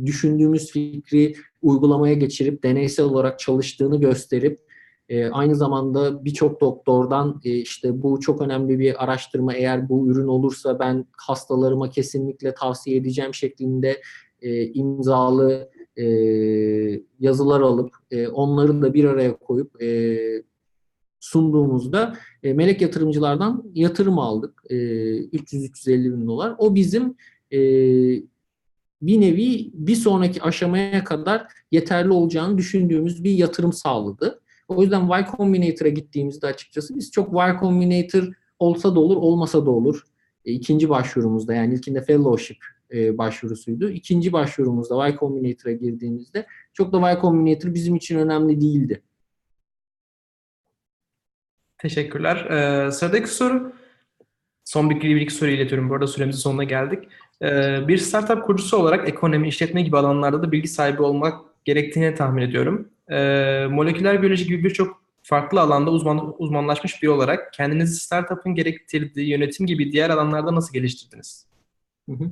[SPEAKER 2] düşündüğümüz fikri uygulamaya geçirip deneysel olarak çalıştığını gösterip e, aynı zamanda birçok doktordan e, işte bu çok önemli bir araştırma eğer bu ürün olursa ben hastalarıma kesinlikle tavsiye edeceğim şeklinde e, imzalı e, yazılar alıp e, onları da bir araya koyup e, sunduğumuzda e, melek yatırımcılardan yatırım aldık. E, 300-350 bin dolar. O bizim e, bir nevi bir sonraki aşamaya kadar yeterli olacağını düşündüğümüz bir yatırım sağladı. O yüzden Y Combinator'a gittiğimizde açıkçası biz çok Y Combinator olsa da olur, olmasa da olur. E, ikinci başvurumuzda yani ilkinde fellowship e, başvurusuydu. İkinci başvurumuzda Y Combinator'a girdiğimizde çok da Y Combinator bizim için önemli değildi.
[SPEAKER 1] Teşekkürler. Ee, sıradaki soru, son bir, bir iki soru iletiyorum. Bu arada süremizin sonuna geldik. Ee, bir startup kurucusu olarak ekonomi, işletme gibi alanlarda da bilgi sahibi olmak gerektiğini tahmin ediyorum. Ee, moleküler biyoloji gibi birçok farklı alanda uzman, uzmanlaşmış biri olarak kendinizi startup'ın gerektirdiği yönetim gibi diğer alanlarda nasıl geliştirdiniz?
[SPEAKER 2] Hı hı.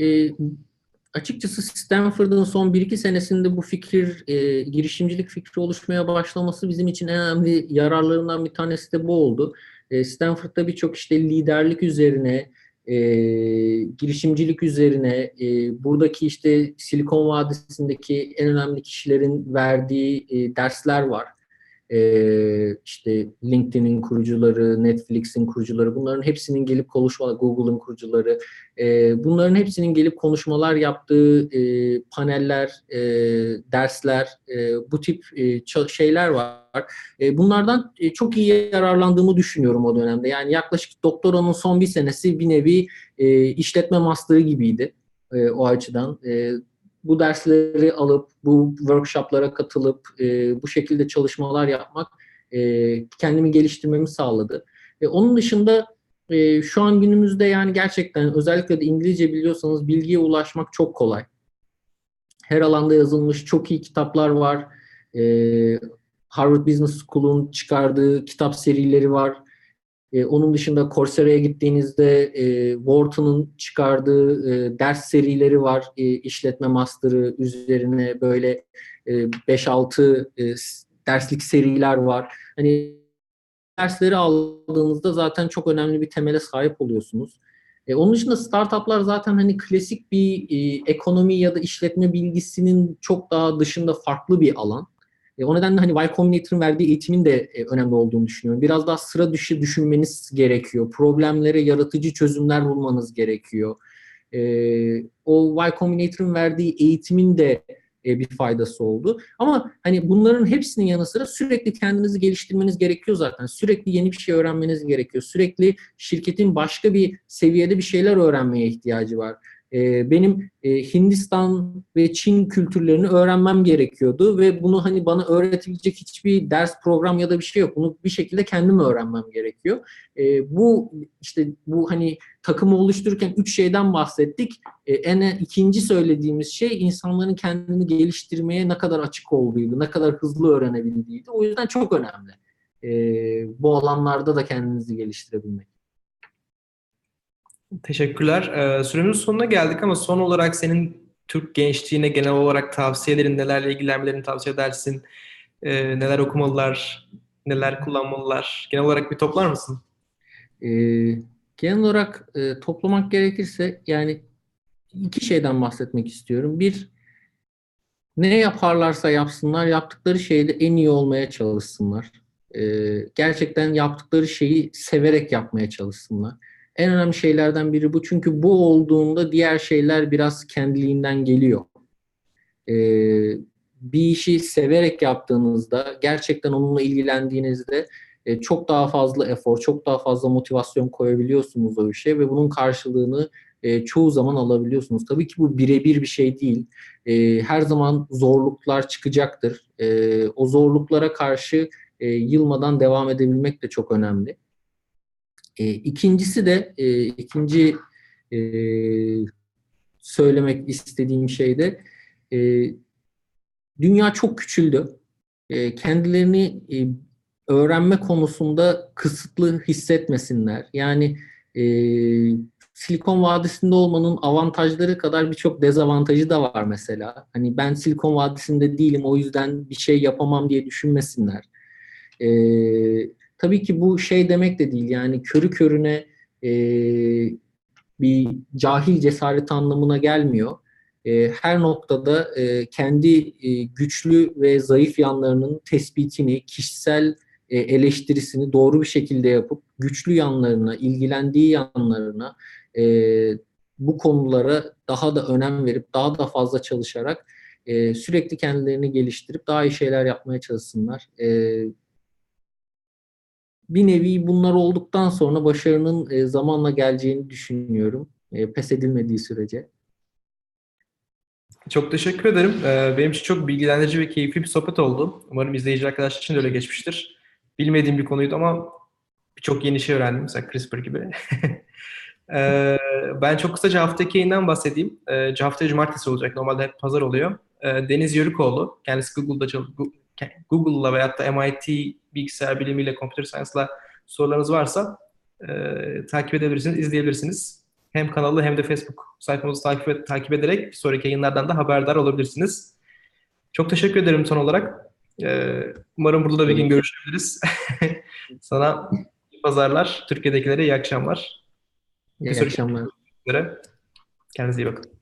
[SPEAKER 2] E, açıkçası Stanford'ın son 1-2 senesinde bu fikir, e, girişimcilik fikri oluşmaya başlaması bizim için en önemli yararlarından bir tanesi de bu oldu. E, Stanford'da birçok işte liderlik üzerine, e, girişimcilik üzerine, e, buradaki işte Silikon Vadisi'ndeki en önemli kişilerin verdiği e, dersler var. E, işte LinkedIn'in kurucuları, Netflix'in kurucuları, bunların hepsinin gelip konuşma, Google'ın kurucuları, e, bunların hepsinin gelip konuşmalar yaptığı e, paneller, e, dersler, e, bu tip e, şeyler var. E, bunlardan e, çok iyi yararlandığımı düşünüyorum o dönemde. Yani yaklaşık doktoranın son bir senesi bir nevi e, işletme master'ı gibiydi e, o açıdan. E, bu dersleri alıp, bu workshoplara katılıp, e, bu şekilde çalışmalar yapmak e, kendimi geliştirmemi sağladı. E, onun dışında e, şu an günümüzde yani gerçekten özellikle de İngilizce biliyorsanız bilgiye ulaşmak çok kolay. Her alanda yazılmış çok iyi kitaplar var. E, Harvard Business School'un çıkardığı kitap serileri var. E, onun dışında Coursera'ya gittiğinizde e, Wharton'un çıkardığı e, ders serileri var. E, işletme master'ı üzerine böyle e, 5-6 e, derslik seriler var. Hani dersleri aldığınızda zaten çok önemli bir temele sahip oluyorsunuz. E, onun dışında startuplar zaten hani klasik bir e, ekonomi ya da işletme bilgisinin çok daha dışında farklı bir alan. E, o nedenle hani Y Combinator'ın verdiği eğitimin de e, önemli olduğunu düşünüyorum. Biraz daha sıra dışı düşünmeniz gerekiyor. Problemlere yaratıcı çözümler bulmanız gerekiyor. E, o Y Combinator'ın verdiği eğitimin de e, bir faydası oldu. Ama hani bunların hepsinin yanı sıra sürekli kendinizi geliştirmeniz gerekiyor zaten. Sürekli yeni bir şey öğrenmeniz gerekiyor. Sürekli şirketin başka bir seviyede bir şeyler öğrenmeye ihtiyacı var. E, benim e, Hindistan ve Çin kültürlerini öğrenmem gerekiyordu ve bunu hani bana öğretebilecek hiçbir ders program ya da bir şey yok. Bunu bir şekilde kendim öğrenmem gerekiyor. E, bu işte bu hani takımı oluştururken üç şeyden bahsettik. E, en ikinci söylediğimiz şey insanların kendini geliştirmeye ne kadar açık olduğuydu, ne kadar hızlı öğrenebildiğiydi. O yüzden çok önemli. Bu alanlarda da kendinizi geliştirebilmek.
[SPEAKER 1] Teşekkürler. Ee, süremizin sonuna geldik ama son olarak senin Türk gençliğine genel olarak tavsiyelerin, nelerle ilgilenmelerini tavsiye edersin? Ee, neler okumalılar, neler kullanmalılar? Genel olarak bir toplar mısın?
[SPEAKER 2] Ee, genel olarak e, toplamak gerekirse yani iki şeyden bahsetmek istiyorum. Bir, ne yaparlarsa yapsınlar, yaptıkları şeyde en iyi olmaya çalışsınlar. Ee, gerçekten yaptıkları şeyi severek yapmaya çalışsınlar. En önemli şeylerden biri bu. Çünkü bu olduğunda diğer şeyler biraz kendiliğinden geliyor. Ee, bir işi severek yaptığınızda, gerçekten onunla ilgilendiğinizde e, çok daha fazla efor, çok daha fazla motivasyon koyabiliyorsunuz o işe ve bunun karşılığını e, çoğu zaman alabiliyorsunuz. Tabii ki bu birebir bir şey değil. E, her zaman zorluklar çıkacaktır. E, o zorluklara karşı e, yılmadan devam edebilmek de çok önemli. E, ikincisi de e, ikinci e, söylemek istediğim şey de e, dünya çok küçüldü. E, kendilerini e, öğrenme konusunda kısıtlı hissetmesinler. Yani e, Silikon Vadisi'nde olmanın avantajları kadar birçok dezavantajı da var mesela. Hani ben Silikon Vadisi'nde değilim o yüzden bir şey yapamam diye düşünmesinler. E, tabii ki bu şey demek de değil yani körü körüne e, bir cahil cesaret anlamına gelmiyor. E, her noktada e, kendi e, güçlü ve zayıf yanlarının tespitini, kişisel e, eleştirisini doğru bir şekilde yapıp güçlü yanlarına, ilgilendiği yanlarına e, bu konulara daha da önem verip daha da fazla çalışarak e, sürekli kendilerini geliştirip daha iyi şeyler yapmaya çalışsınlar. E, bir nevi bunlar olduktan sonra başarının e, zamanla geleceğini düşünüyorum. E, pes edilmediği sürece.
[SPEAKER 1] Çok teşekkür ederim. Ee, benim için çok bilgilendirici ve keyifli bir sohbet oldu. Umarım izleyici arkadaşlar için de öyle geçmiştir. Bilmediğim bir konuydu ama birçok yeni şey öğrendim. Mesela CRISPR gibi. Ee, ben çok kısaca haftaki yayından bahsedeyim. Ee, haftaya cumartesi olacak. Normalde hep pazar oluyor. Deniz Yörükoğlu. Kendisi Google'da çalışıyor. Google'la veyahut da MIT bilgisayar bilimiyle, computer science'la sorularınız varsa e, takip edebilirsiniz, izleyebilirsiniz. Hem kanalı hem de Facebook sayfamızı takip, et, takip ederek bir sonraki yayınlardan da haberdar olabilirsiniz. Çok teşekkür ederim son olarak. E, umarım burada da bir gün görüşebiliriz. Sana iyi pazarlar, Türkiye'dekilere iyi akşamlar.
[SPEAKER 2] İyi akşamlar.
[SPEAKER 1] Kendinize iyi bakın.